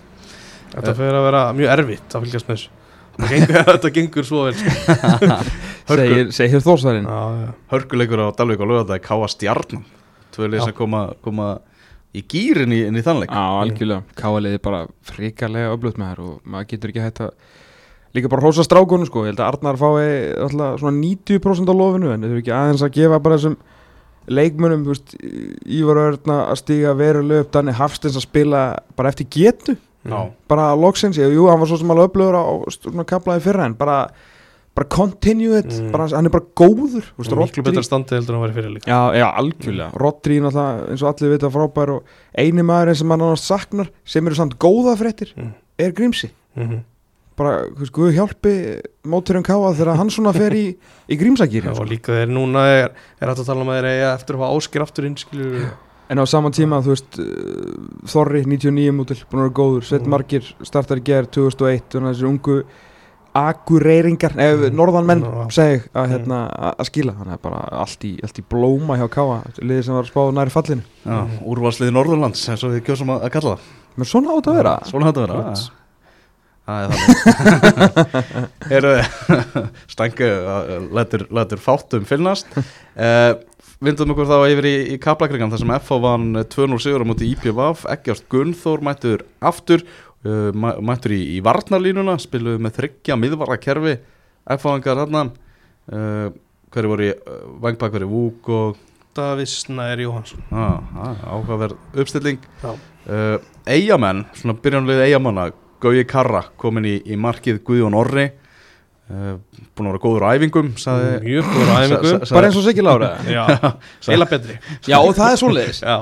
Þetta fyrir að vera mjög erfitt að fylgjast með þessu Þetta gengur, svo vel sko. segir, segir já Hörkuleikur á Dalvík og lögða Káa Stjarnan. Tvöli Já. sem koma, koma í gýrin í, í þannleik. Já, algjörlega, káaliði bara frikarlega öflugt með þær og maður getur ekki hægt að líka bara hósa strákunum sko, ég held að Arnar fái alltaf svona 90% á lofinu en þau eru ekki aðeins að gefa bara þessum leikmönum, þú veist, Ívar Örna að stíga veruleg upp, Danni Hafstins að spila bara eftir getu, Já. bara loksins, ég, jú, hann var svo sem alveg öflugur á svona kaplaði fyrra en bara, bara continue it, Mm. bara, hann er bara góður, Miklu Rodri- betra standi heldur en hann væri fyrir líka Já, já, algjörlega, Rodri náttúrulega eins og allir vita frábær og eini maður sem hann annars saknar sem eru samt góða fréttir Mm. er Grímsi mm bara, þú veist, Guð hjálpi móturinn káa þegar hann svona fer í, í Grímsakýri Já, og líka þeir núna er, er hægt að tala um að þeir eiga eftir að fá áskir aftur inn skilur en á saman tíma, þú veist uh, Þorri, 99 mútil, búin að vera góður Sveit Mm. Margir, startar í gerð 2001 þannig að þessi ungu akureyringar, eða Mm. norðanmenn Já. segi að, hérna, að skila þannig að bara allt í, allt í blóma hjá káa liðið sem var spáð næri fallinu Já, úrvalsliði Norðurlands eins og við kjósum að, kalla það. menn svona átt að vera Svona hætti að vera. Flott. Það er þannig. Heyrðu, Stængu lætur fátum fyllnast. Uh, Vindum okkur þá yfir í, í kaplakringan þar sem FH vann 2-0 sigur á múti IPVF, Eggjast Gunnþór mættur aftur, uh, mæ- mættur í, í varnarlínuna, spiluðu með þryggja miðvarrakerfi, FH-angar þarna, uh, hverju voru uh, vangbakveri Vúk og Davíð Snær Jóhansson ah, ah, áhugaverð uppstilling. Uh, Eyjamenn, svona byrjanlega Eyjamanna, Gauji Karra komin í, í markið Guðjón Orri, búin að vera góður á æfingum, saði... Mjög góður á æfingu sa- sa- bara eins og Siggi Lára. Já, heila betri. Já og það er svoleiðis. Já,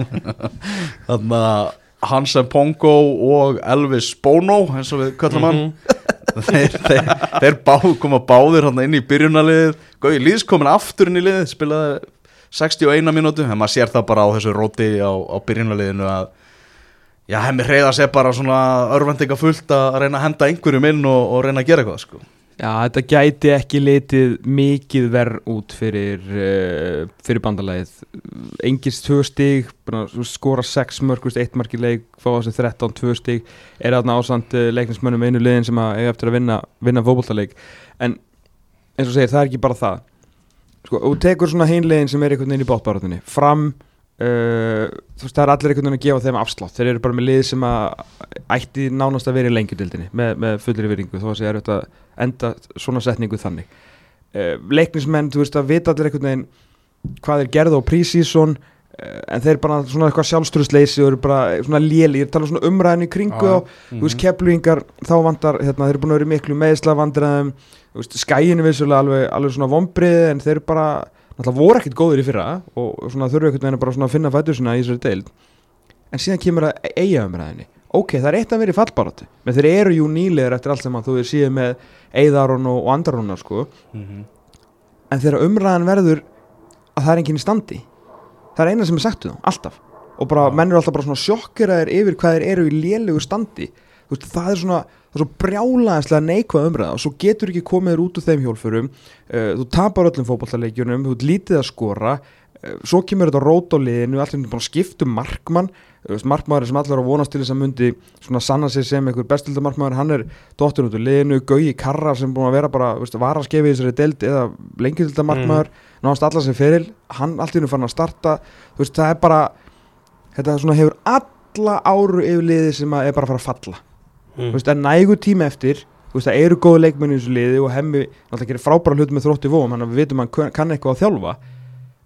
Þannig að Hansen Pongo og Elvis Bono eins og við köllum hann. Mhm. þeir, þeir, þeir bá, koma báðir inn í byrjunarliðið. Gauði Lýðs komin aftur inn í liðið spilaði 61 mínútu en maður sér það bara á þessu róti á, á byrjunarliðinu að já, hemmi reyða sér bara svona örvendinga fullt að reyna að henda einhverjum inn og, og reyna að gera eitthvað sko. Já, þetta gæti ekki litið mikið verð út fyrir, uh, fyrir bandalagið. Engis tvö að skora 6 mörg, veist, 1 mark í leik, fá þessi 13, 2 stig, er þarna ásand uh, leiknismönnum einu liðin sem að eiga eftir að vinna, vinna fótbollaleik. En eins og segir, það er ekki bara það. Sko, og tekur svona hinlegin sem er einhvern veginn í bóttbáratunni, fram, uh, þú veist, það er allir einhvern veginn að gefa þeim afslátt. Þeir eru bara með lið sem að ætti nánast að vera í lengjudildinni með, með fullir viringu, þó að segja þetta enda svona setningu þannig. Uh, leiknismenn, þú veist að vita allir einhvern veginn hvað er gerð á prísísson uh, en þeir bara svona eitthvað sjálfströðsleysi og eru bara svona léli, ég er tala svona umræðinu í kringu á, þú veist, kepluingar þá vandar, hérna, þeir eru búin að vera miklu meðsla vandræðum, þú veist, skæinu vissulega alveg, alveg náttúrulega voru ekkert góður í fyrra og þurfu einhvern veginn bara að finna fættur svona í þessari deild. En síðan kemur að eiga umræðinni ok, það er eitt að vera í fallbarátu menn þeir eru jú nýlegar eftir allt sem að þú er síðan með Eiðarón og, og Andarónar sko. Mhm. en þegar umræðan verður að það er enginn í standi það er eina sem er sagt um þá, alltaf. Og bara Já. menn eru alltaf bara svona sjokkeraðir yfir hvað þeir eru í lélegu standi veist, það er svona, það er svo brjálaðislega neikvað umræða og svo getur ekki komið þér út úr þeim hjólfurum uh, þú tapar öllum fótballaleikjunum þú lítið að skora uh, svo kemur þetta rót á liðinu allir bara skiptum markmann. Uh, markmaður sem allir er að vonast til þess að myndi svona sanna sig sem einhver bestildamarkmaður hann er dottur út úr liðinu, Gauji Karra sem búin að vera bara, veist, varaskefi í þessari deild eða lengjöldamarkmaður mm. náðast allar sem feril, hann í hennu fann að starta. Veist, það er bara þetta svona hefur alla áru yfir liði sem að er bara að fara að falla Mm. þú veist, það er nægu tíma eftir þú veist, það eru góðu leikmenni í þessu liði og hemmi náttúrulega gerir frábæra hlut með þrótti vóum hann að við vitum að hann kann eitthvað að þjálfa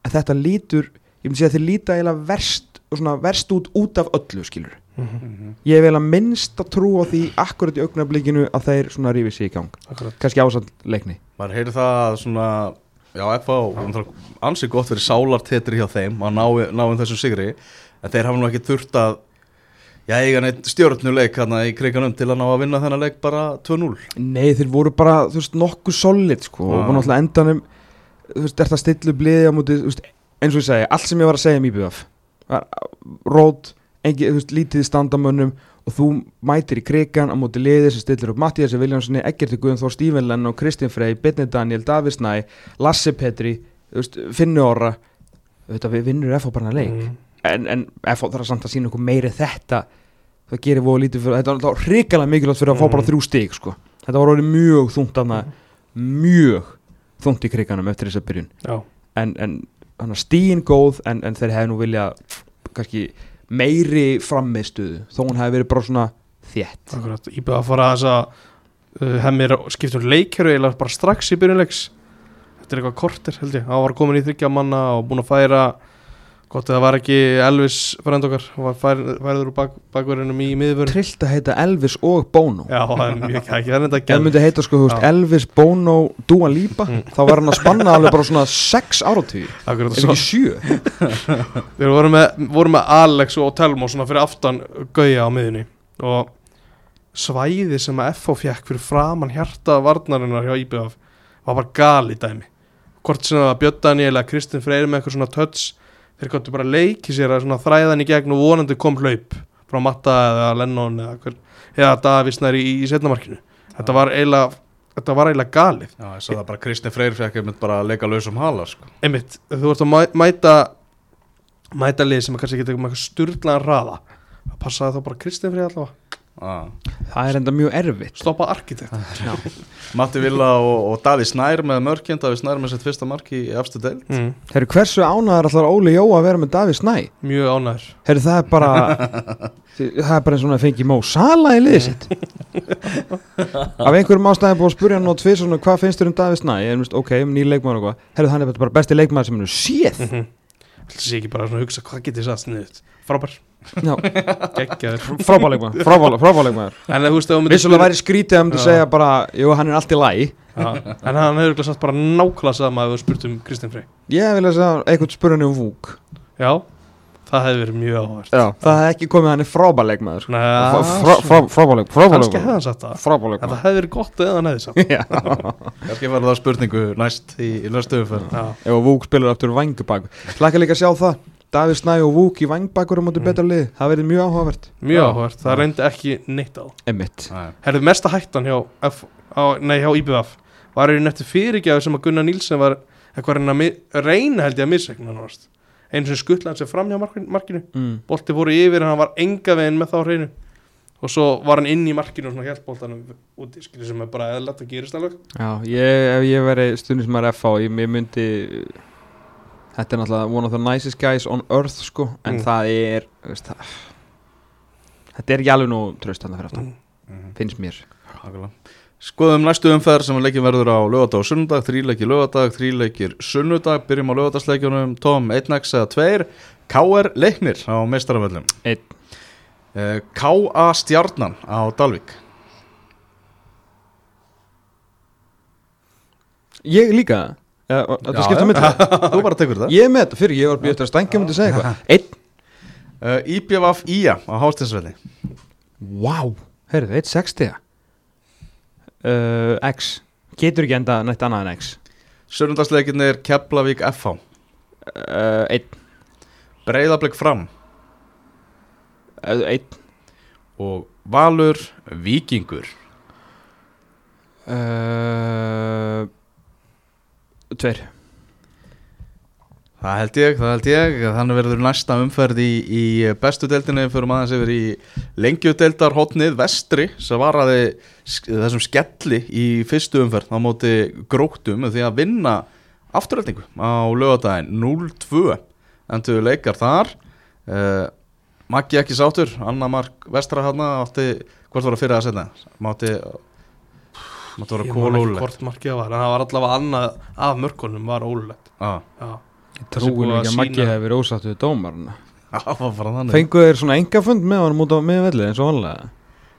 en þetta lítur, ég myndi segja að þeir líta eiginlega verst, og svona verst út út af öllu, skilur Mhm. Mhm. ég hef eiginlega minnst að trú á því akkurat í augnablikinu að þeir svona rífi sig í gang Akkurat. kannski ásand leikni maður heyri það að svona já, FH, ansið gott fyrir sálartetri hjá þeim að ná, náum þessum sigri en þeir hafa nú ekki þurft að já, eiga neitt stjórnuleik hérna í kriganum til að ná að vinna þennan leik bara 2-0 Nei, þeir voru bara, þú veist, nokkuð solid sko, og voru náttúrulega endanum þú veist, er það stillu bliði á múti þú veist, eins og ég segi, allt sem ég var að segja um IBF var rót engi, þú veist, lítið standamönnum og þú mætir í krigan á múti liði sem stillir upp Mattiasi Viljámssoni, Eggerti Guðnþór Stívenlenn og Kristinn Frey, Bitni Daniel, Davis Næ Lassi Petri, þú veist, Finni Orra. Þetta við vinnur En, en FH þarf samt að sína okkur meiri þetta það gerir voru lítið fyrir þetta var hrikalega mikilvægt fyrir að fá bara Mhm. þrjú stig sko. þetta var orðið mjög þungt af mjög þungt í kriganum eftir þessa byrjun Já, en, en hann stíin góð en, en þeir hefði nú vilja kannski meiri frammiðstuðu þó hún hefði verið bara svona þétt akkurat. Ég byrja að fara að þess að uh, hemmir skiptur leikjör eða bara strax í byrjunleiks Þetta er eitthvað kortir held ég Hann var komin í þryggja manna og búin að færa Gott að það var ekki Elvis frænd okkar Hann var fær, færður úr bak, bakverðinum í miðvörn trillt að heita Elvis og Bono. Já, það er mjög ekki Það er þetta ef það myndi heita sko, þú veist. Elvis, Bono, Dua Lipa Mm. þá var hann að spanna alveg bara svona sex áratugir. Akkurat, ef ekki sjö. Við vorum með, vorum með Alex og Telmo svona fyrir aftan Gauja á miðunni og svæði sem að FH fekk fyrir framann hjarta varnarinnar hjá IBF var bara gali dæmi. Hvort sem það var Björn Daniel eða Kristinn Freyr með eitthvað svona touch þeir gáttu bara leiki sér að þræðan í gegn og vonandi kom hlaup frá Matta eða Lennon eða, hver, eða Davísnær í, í setnamarkinu þetta var eiginlega þetta var eiginlega galið. Já, ég það bara Kristinn Freyr fekk einmitt bara að leika lausum hala sko. einmitt, þú ert að mæ, mæta mæta lið sem er kannski ekki með eitthvað sturglaðan raða að passa þá bara Kristinn Freyr allavega. Það er enda mjög erfitt. Stoppa arkitekt. Matti Villa og, og Daví Snær með mörkinn Daví Snær með sitt fyrsta mark í efstu del mm, Herru, hversu ánæður ætlar Óli Jó að vera með Davíð Snæ? mjög ánæður Herru, það er bara það er bara eins og hann að fengi Mó Sala í liðið sitt. Af einhverjum ástæðum búið að spurja hann á tvið svona hvað finnst þér um Davíð Snæ? Ég veist, ok, nýr leikmaður og hvað Herru, hann er bara besti leikmaður sem hann er séð Þetta sé ekki bara svona að hugsa hvað getið satt sniðut Frábær, þú myndir Vissulega væri skrítið að myndi Já. segja bara Jú, hann er allt í Já, En hann hefur satt bara nákvæmlega sama ef þú spurt um Kristinn Frey. Ég vil að segja eitthvað hann um Vúk. Já, það hefði verið mjög áhvert það hefði ekki komið hann er frábáleikmaður Nei, Frábáleik, kannski frábáleik hefði hann sagt það. En það hefði verið gott eða hann hefði sagt kannski var það spurningu næst í, í Já, Ef að Vúk spilar aftur vangbak Slaka líka að sjá það. Davíð Snæ og Vúk í vangbakur á móti Mm. betra lið Það verið mjög áhugavert. Mjög áhvert, það reyndi ekki neitt á. Herðu mesta hættan hjá, F, á, nei, hjá IBF var einn eftir fyrirgjáð sem að Gunnar Nílsen var eitthvað að reyna, held ég að missegna náttúrulega einu sem skuttlaði sem fram hjá markinu, markinu. mm. bolti fóru yfir en hann var enga veginn með þá hreinu og svo var hann inn í markinu og svona hjælt boltanum úti sem er bara eðlætt að gerist alveg Já, ég, ef ég veri stundismar FH ég, ég myndi þetta er náttúrulega one of the nicest guys on earth sko, en Mm. það er veist, það, þetta er ekki alveg nú tröst hann fyrir aftan, Mm. finnst mér Nákvæmlega. Skoðum næstu umferð sem leikin verður á lögadag og sunnudag, þríleikir lögadag, þríleikir sunnudag, byrjum á lögadagsleikjunum, Tom, 1x eða 2, KR leiknir á meistaraföllum. Uh, K.A. Stjarnan á Dalvik. Ég líka, eða, og- þetta já. mitt Þú bara tekur það. Ég er með þetta fyrir, ég var býð eftir að stængja myndi segja eitthvað Einn, Uh, IBF IA á Hástinsvelli. wow, heyrðu, 1.60 uh, X, getur ekki enda nætt annað en X. Sunnudagsleikinir Keflavík FH. uh, Einn, Breiðablik fram. Uh, einn. Og Valur Víkingur. uh, Tveir Það held ég, það held ég, þannig verður næsta umferð í, í bestu deildinni. Fyrir maður sem yfir í lengjudeildar hotnið vestri sem varaði þessum skelli í fyrstu umferð á móti gróttum því að vinna afturöldingu á lögadaginn 0-2 endur leikar þar. Uh, Maggi ekki sátur, Anna Mark vestra hana átti, hvort var það fyrir að setna mátti mátti vera ekki kólólegt hvort markið það var en það var allavega annað af mörkunum var ólulegt ah, Já, Ég að ekki að Maggi hefur verið ósatt við dómarna það var bara þannig. Fenguð þeir svona engafund með honum út á miðvelli eins og vanlega?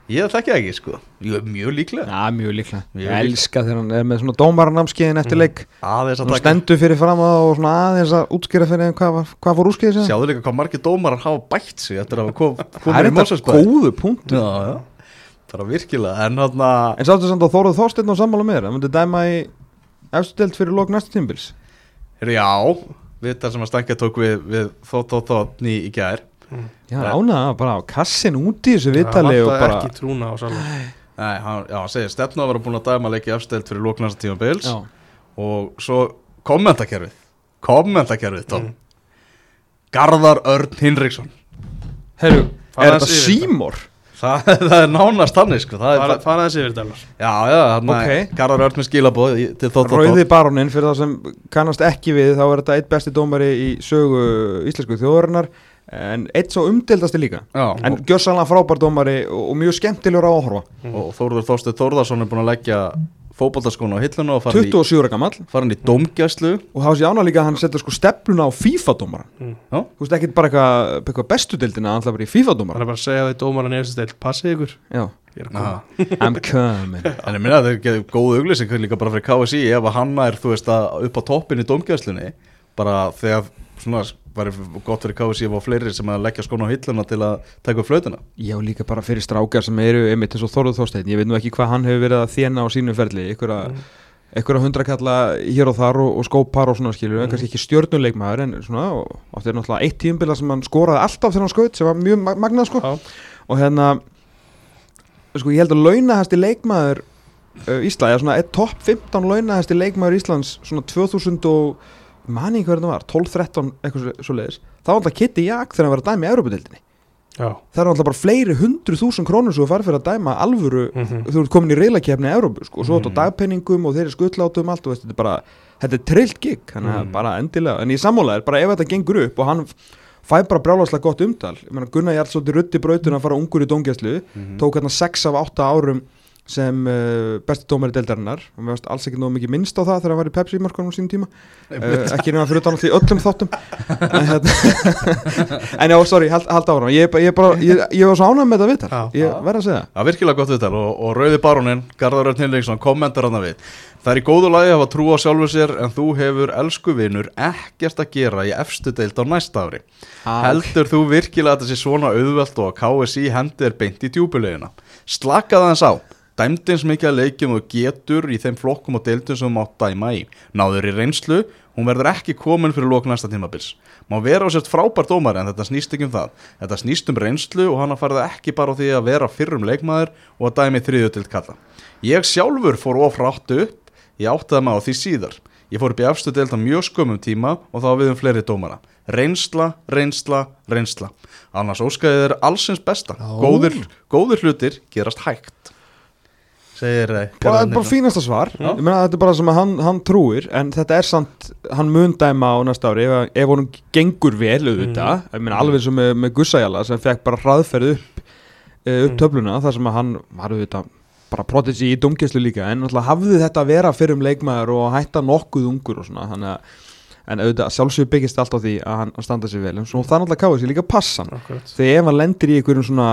Ég þekki það ekki sko, Jú, mjög líklega. Já, mjög líklega. Mjög Ég elska þegar hann er með svona dómarnamskiðin eftir Mm. leik. Aðeins að Svona taka stendur fyrir fram að og svona aðeins að útskýra fyrir þeim hvað, hvað fór útskýrið sér Sjáðu líka hvað margir dómarar hafa bætt sig eftir að hafa kom, Það komið er í þetta Mosfellsbæ góðu punkt Já, já, bara virkilega. En hann að, En sáttu samt að Þóruð Þorsteinn og sammála með þér Það myndi dæma í efstu deild fyrir lók næsta tímbils já, við þar sem að stangja tók við, við þótt, þótt, þótt ný í gær Já, Nei. ánaða bara á kassin út í þessu það vitali og bara ekki trúna á salva Nei, hann, já, hann segir stefna að vera búin að dæma leiki afstelt fyrir lóknasta tíma bils Já, Og svo kommentakerfið Kommentakerfið, Tom Mm. Garðar Örn Hinriksson herru, er þetta. símor? Það, það er nánast þannig sko Það er Fara bara, fara þessi yfir þetta já, já, hann Ok. Garðar Örn með skilabóð í- til þótt, þótt, Rauði þótt barónin fyrir það sem kannast ekki við þá er þetta eitt besti dómari í sögu íslensku þjóðarinnar en eitt svo umdeldasti líka. Já, en gjörsanlega frábær dómari og, og mjög skemmtilegur á að horfa. Og Þórður Þorsteinn Þórðarsson er búin að leggja fótboltaskóna á hilluna og fara í, 27 ára gamall. fara í domgæslu og þá sé ána líka að hann setja sko stefnuna á FIFA-dómaran Já. þú veist ekki bara eitthvað, eitthvað bestu deildina hann ætla bara í Það FIFA-dómaran er bara að segja við dómaran eftir stil Passið ykkur. Já, er að Aha. I'm coming. En ég minna að það er ekki góð auglýsing líka bara fyrir KSI ef að hann er þú veist að upp á toppin í domgæslunni bara þegar svona var gott fyrir ef á fleiri sem að leggja skóna á hilluna til að taka upp flötuna já líka bara fyrir strákar sem eru einmitt eins og Þorður Þorsteinn, ég veit nú ekki hvað hann hefur verið að þjena á sínu ferli einhverja Mm. hundrakalla hér og þar og, og skópar og svona skilur, en Mm. kannski ekki stjörnuleikmaður en svona, og átti er náttúrulega eitt tíumbila sem hann skoraði alltaf þegar hann skaut sem var mjög mag- magnað sko Já. og hérna sko ég held að launahæsti leikmaður uh, Ísland, eða svona topp 15 launahæsti leikmaður Íslands svona 2000 og mani hvernig það var 12-13 eitthvað svo, leiðis þá var alltaf Kitty Jak þegar hann var að dæma í Európa-deildinni Já það er alltaf bara fleiri hundru þúsund krónur svo að fara fyrir að dæma alvöru Mhm. þú ert komin í reylakefni í Európu sko, og svo mm. Mhm. á dagpenningum og þeir eru skutlátum allt og veist, þetta er bara, þetta er trillt gig þannig að Mhm. bara endilega, en í sammálaðir bara ef þetta gengur upp og hann fæ bara brjálagslega gott umtal, ég meina Gunnar Jarlsótti rutti brautun að fara ungur í dóngjæslu tók hérna 6 af 8 árum sem uh, besti dómari deildarinnar og mér varst alls ekki nóg mikið minnst á það þegar hann var í Pepsi markanum á sín tíma uh, ekki nema fyrir utan alltaf í öllum þáttum en, hérna, en já, sorry, hald, hald ára ég, ég, bara, ég, ég var svo ánægð með þetta viðtal Já. ég verð að segja Það er virkilega gott viðtal og, og Rauði Barónin, Garðar Hinriksson, kommentar hann við. Það er í góðu lagi að hafa trú á sjálfu sér en þú hefur elsku vinur ekkert að gera í efstu deild á næsta ári. Heldur þú virkilega að þetta sé svona auðvelt og að KSI hendir beint í djúbulegina? Slakað aðeins á. Dæmdi eins mikið að leikjum og getur í þeim flokkum og deildum sem mátt dæma í. Náður í reynslu, hún verður ekki komin fyrir lók næsta tímabils. Má vera á sért frábær dómari en þetta snýst ekki um það. Þetta snýst um reynslu og hann að fara það ekki bara á því að vera fyrrum leikmaður og að dæmi þriðju til kalla. Ég sjálfur fór ofrátt upp Ég áttaði mig á því síðar. Ég fór upp í efstu deild á mjög skömmum tíma og þá við um fleiri dómara. Reynsla, reynsla, reynsla. Annars óskaði þér allsins besta. Góðir, góðir hlutir gerast hægt. Segir eh, Bara, Garðar bara fínasta svar. Meina þetta er bara sem að hann, hann trúir En þetta er samt, hann mun dæma á næsta ári Ef, ef honum gengur vel auðvitað. Meina alveg sem með, með Gussajala Sem fekk bara hraðferð upp, uh, upp Mm. töfluna þar sem að hann var auðvitað bara protegi í domkesslu líka en náttúrulega hafði þetta að vera fyrir um leikmaður og hætta nokkuð ungur og svona þannig að en auðvitað sjálfsögur byggist allt á því að hann að standa sér vel. En svo það náttúrulega káði sér líka passan. Akkurat. þegar ef hann lendir í einhverjum svona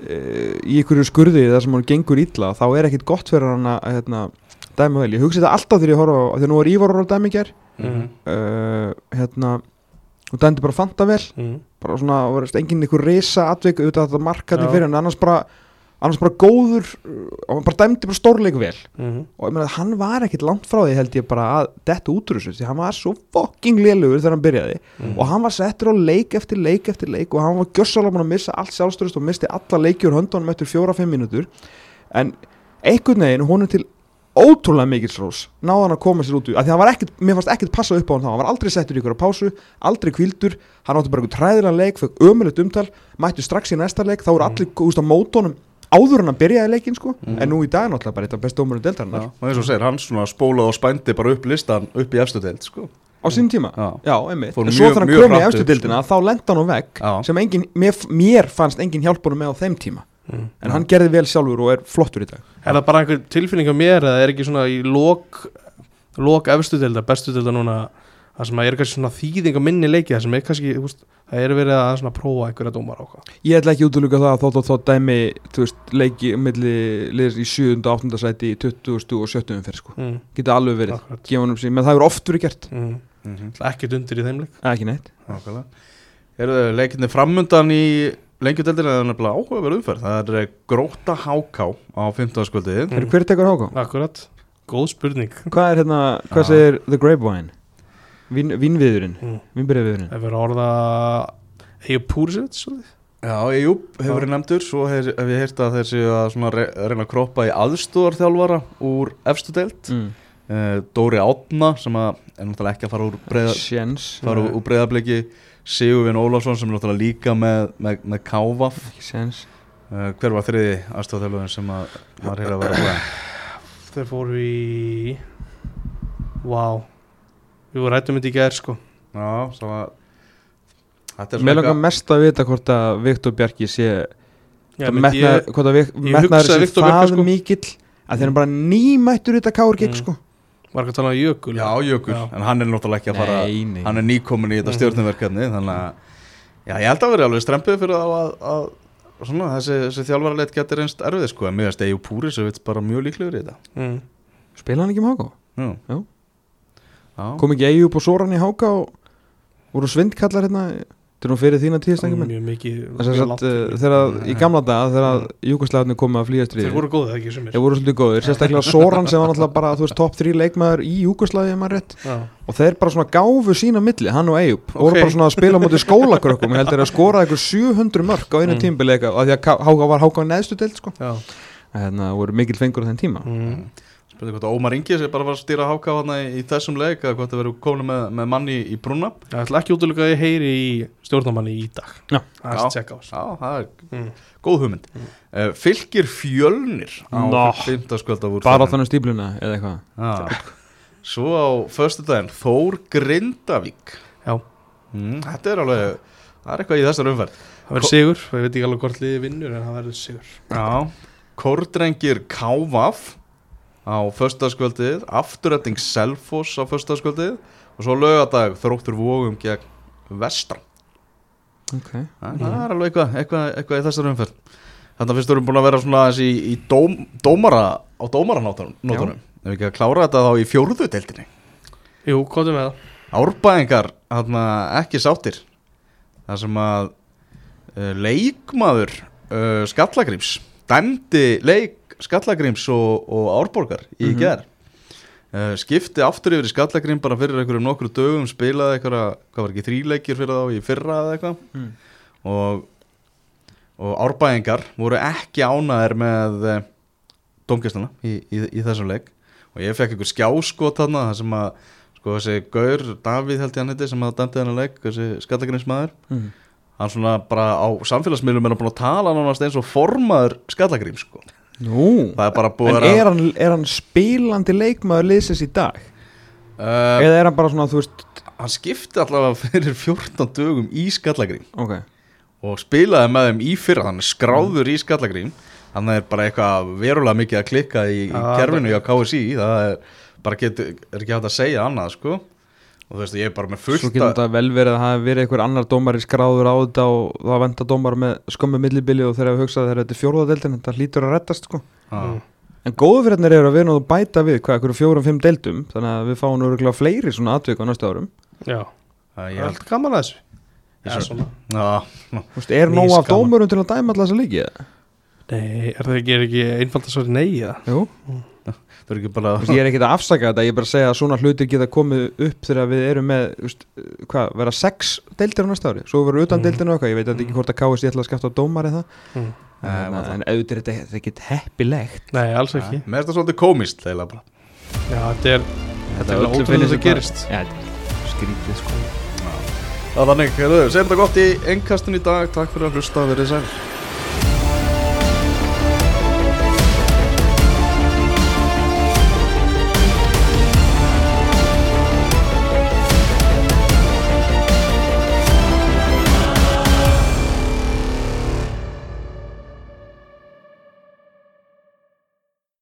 í einhverjum skurði þar sem hann gengur illa þá er ekkit gott fyrir hann að hérna, dæma vel, ég hugsi þetta alltaf þegar ég horfa á þegar nú er Ívar á dæmi ger Mhm. uh, hérna og dæmdi bara fanta vel Mhm. bara svona, og enginn einhver risa atvik auðvitað þetta markaði Já. fyrir hann annars bara, annars bara góður uh, og hann bara dæmdi bara stórleik vel Mhm. og ég meina hann var ekkit langt frá því held ég bara að detta út úr þessu því hann var svo fucking lélugur þegar hann byrjaði Mhm. og hann var settur á leik eftir leik eftir leik og hann var gjössalega búin að missa allt sjálfstörust og misti alla leiki úr höndunum eftir fjóra-fimm mínútur en einhvern veginn hún er til ótrúlega mikils rós náði hann að koma sér út úr af því hann var ekkert, mér fannst ekkert passa upp á hann þá hann var aldrei settur í ykkur á pásu, aldrei kvildur hann átti bara einhvern træðilega leik, fekk ömulegt umtal mættu strax í næsta leik, þá voru allir úst, á mótónum áður en hann byrjaði leikin sko Mhm. en nú í dag náttúrulega bara þetta best dómurinn Já, deltarinnar og eins og segir, hann svona spólaði og spændi bara upp listan upp í efstu deild, sko. á sín tíma Já. Já, einmitt, en svo mjög- þegar hann kom í efstu upp, dildina þá lenda hann á vegg Já. sem engin, mér, mér fannst engin hjálpunum með á þeim tíma Mhm. en hann gerði vel sjálfur og er flottur í dag Er það bara einhver tilfinning á mér eða er ekki svona í lok lok efstu delda, bestu delda núna það sem að er kannski svona þýðing á minni leiki það sem er kannski, þú veist, það er verið að svona prófa einhverja dómar á hvað Ég ætla ekki útluga það að þótt og þótt dæmi þú veist, leiki milli liðs í 7. og 8. sæti í 20. og 70. umferð sko. mm. Geta alveg verið, Akkurat. gefa hann um sig menn það hefur oft verið gert, mm. Mhm. ekkert undir í þeim leik ekki neitt Nákvæmlega. Eru leikinni framundan í lengjudeldina eða nefnilega áhugaverð umferð? Það er gróta háká á 15. skvöldið. Mm. mm. Hver tekur háká? Akkurat, góð spurning Hvað er hérna, hvað segir The Grapevine? Vín, vínviðurinn, mm. vínbyrjaviðurinn Það verður orða Púrisevits svolítið? Já, jú, hefur verið nefndur, svo hef, hef ég heyrt að þeir séu að svona re reyna að kroppa í aðstóðarþjálfara úr efstu deild. mm. Uh, Dóri Átna sem að er náttúrulega ekki að fara úr breiða, Sjens fara úr, úr breiðabliki. Sigurvin Ólafsson sem er náttúrulega líka með, með, með Kávaf. Uh, Hver var þriði aðstofþjálfurinn sem að var hér að vera? Þeir fóru í Vá Við vorum rættum þetta í gær sko Já, svo að Þetta er Mér svona langar mest að vita hvort að Viktor Bjarki sé Já, hvort menn metna, ég, hvort að ég metnaður hugsaði sé Viktor Bjarka, það sko. mikill að þeir eru bara nýmættur í þetta káur gig Mm. sko var ekki að tala um Jökul Já, Jökul, Já. en hann er náttúrulega ekki að fara Nei, nei. Hann er nýkomin í þetta stjórnumverkefni Þannig að Já, ég held að vera alveg strempið fyrir þá að, að Svona, þessi, þessi þjálfaraleit getur einst erfið sko, en mér veist Eyjú Púri sem veit bara mjög líklegur í þetta mm. Spila hann ekki um háká? Já, Já. Kom ekki Eyjup og Soran í háká og voru svindkallar hérna Þetta er nú fyrir þína að uh, fyrir. þegar í gamla daga þegar Júkoslæðinu komið að flýja stríði Þeir voru góðið ekki sumir Þeir voru svolítið góðir, sérstaklega Soran sem var náttúrulega bara, þú veist, top 3 leikmaður í Júkoslæði, ef maður rétt Já. og þeir bara svona gáfu sína milli, hann og Eyjup og voru Ok. bara svona að spila á móti skólakrökkum ég held þeir að skora eitthvað 700 mörg á einu Mm. tímbileika og því að Háka var Háka neðstu deild sko Já. hérna voru mikil fengur á þenn tíma Mm. Spurði hvort að Ómar Ingi sé bara að fara að stýra háka hana í, í þessum leik eða hvort það verður komin með, með manni í brúna Það ætla ekki útlöka að ég heyri í stjórnamanni í dag Já. Það er Já. að tjekka á þessu Já, það er mm. góð hugmynd Mm. uh, Fylgir fjölnir á Nó. fymtaskvölda úr bara á þannig stípluna eða eitthvað Já. Svo á föstu daginn Þór Grindavík Já. mm, Þetta er alveg Það er eitthvað í þessar umferð Það verður sigur, ég veit ekki alveg hvort liði vinnur en það verður sigur Já Kórdrengir Kávaf á föstaskvöldið Afturrætting Selfoss á föstaskvöldið og svo lögadag þróttur vógum gegn Vestra. Okay. Það það er alveg eitthvað, eitthvað, eitthvað í þessar umferð. Þannig að fyrst erum búin að vera svona í, í dóm, dómara á dómaranótunum. Ef við ekki að klára þetta þá í fjórðu deildinni. Jú, er með það? Árbæðingar ekki sáttir. Það sem að uh, leikmaður uh, Skallagríms dæmdi leik Skallagríms og, og Árborgar í mm Mhm. ger uh, skipti aftur yfir í Skallagrím bara fyrir einhverjum nokkru dögum spilaði einhverja, hvað var ekki, þríleikir fyrir þá í fyrra eða eitthvað Mm. og, og árbæðingar voru ekki ánæðir með uh, domgæsluna í, í, í þessum leik og ég fekk einhver skjáskot þarna þar sem að sko þessi Gaur, Davíð held ég hann heiti sem að dæmdi þennan leik, þessi skallagrinsmaður Mhm. hann svona bara á samfélagsmiðlum er hann búin að tala nánast eins og formaður skallagrim sko Nú, er en er hann, er hann spilandi leikmaður liðsins í dag? uh, Eða er hann bara svona, þú veist hann skipti allavega fyrir 14 dögum í skallagrim Ok, og spilaði með þeim í fyrra hann skráður í skallagrim hann er bara eitthvað verulega mikið að klikka í, í kerfinu hjá KSI það er bara getur, er ekki hægt að segja annað sko og þú veist ég er bara með svo fullt getur þetta vel verið að það hafi verið einhver annar dómari skráður á þetta og það venda dómar með skömmu millibili og þegar við hugsaði þegar þetta er fjóruðadeildin þetta hlýtur að rettast sko. Að En góðu fyrirnir eru að við erum að bæta við hvað, einhverju fjórum, fimm deildum þannig að við fáum öruglega fleiri svona atvik á næstu árum. Já, að ég ég held held gaman að þessu. Já, svo- svona. Þú veist, er nóg af dómurum til að dæma alltaf þessa líki? Nei, er það ekki, er ekki eða? Er ekki ég er ekkert að afsaka þetta, ég er bara að segja að svona hlutir geta komið upp þegar við erum með, veist, hvað, vera sex deildir á næsta ári, svo verður utan Mm. deildinu og eitthvað, ég veit ekki hvort að KSI ætla að skapta á dómari það, Mm. Nei, en, var það. en auðvitað er þetta, þetta er ekkert heppilegt. Nei, alls ekki Mér finnst það svolítið komist þegar bara Já, þetta er, þetta er ótrúlega það þetta- gerist Já, þetta er skrítið sko. Það er þannig, segjum þetta gott í engkastun í dag Takk fyrir að hlusta, verið sæl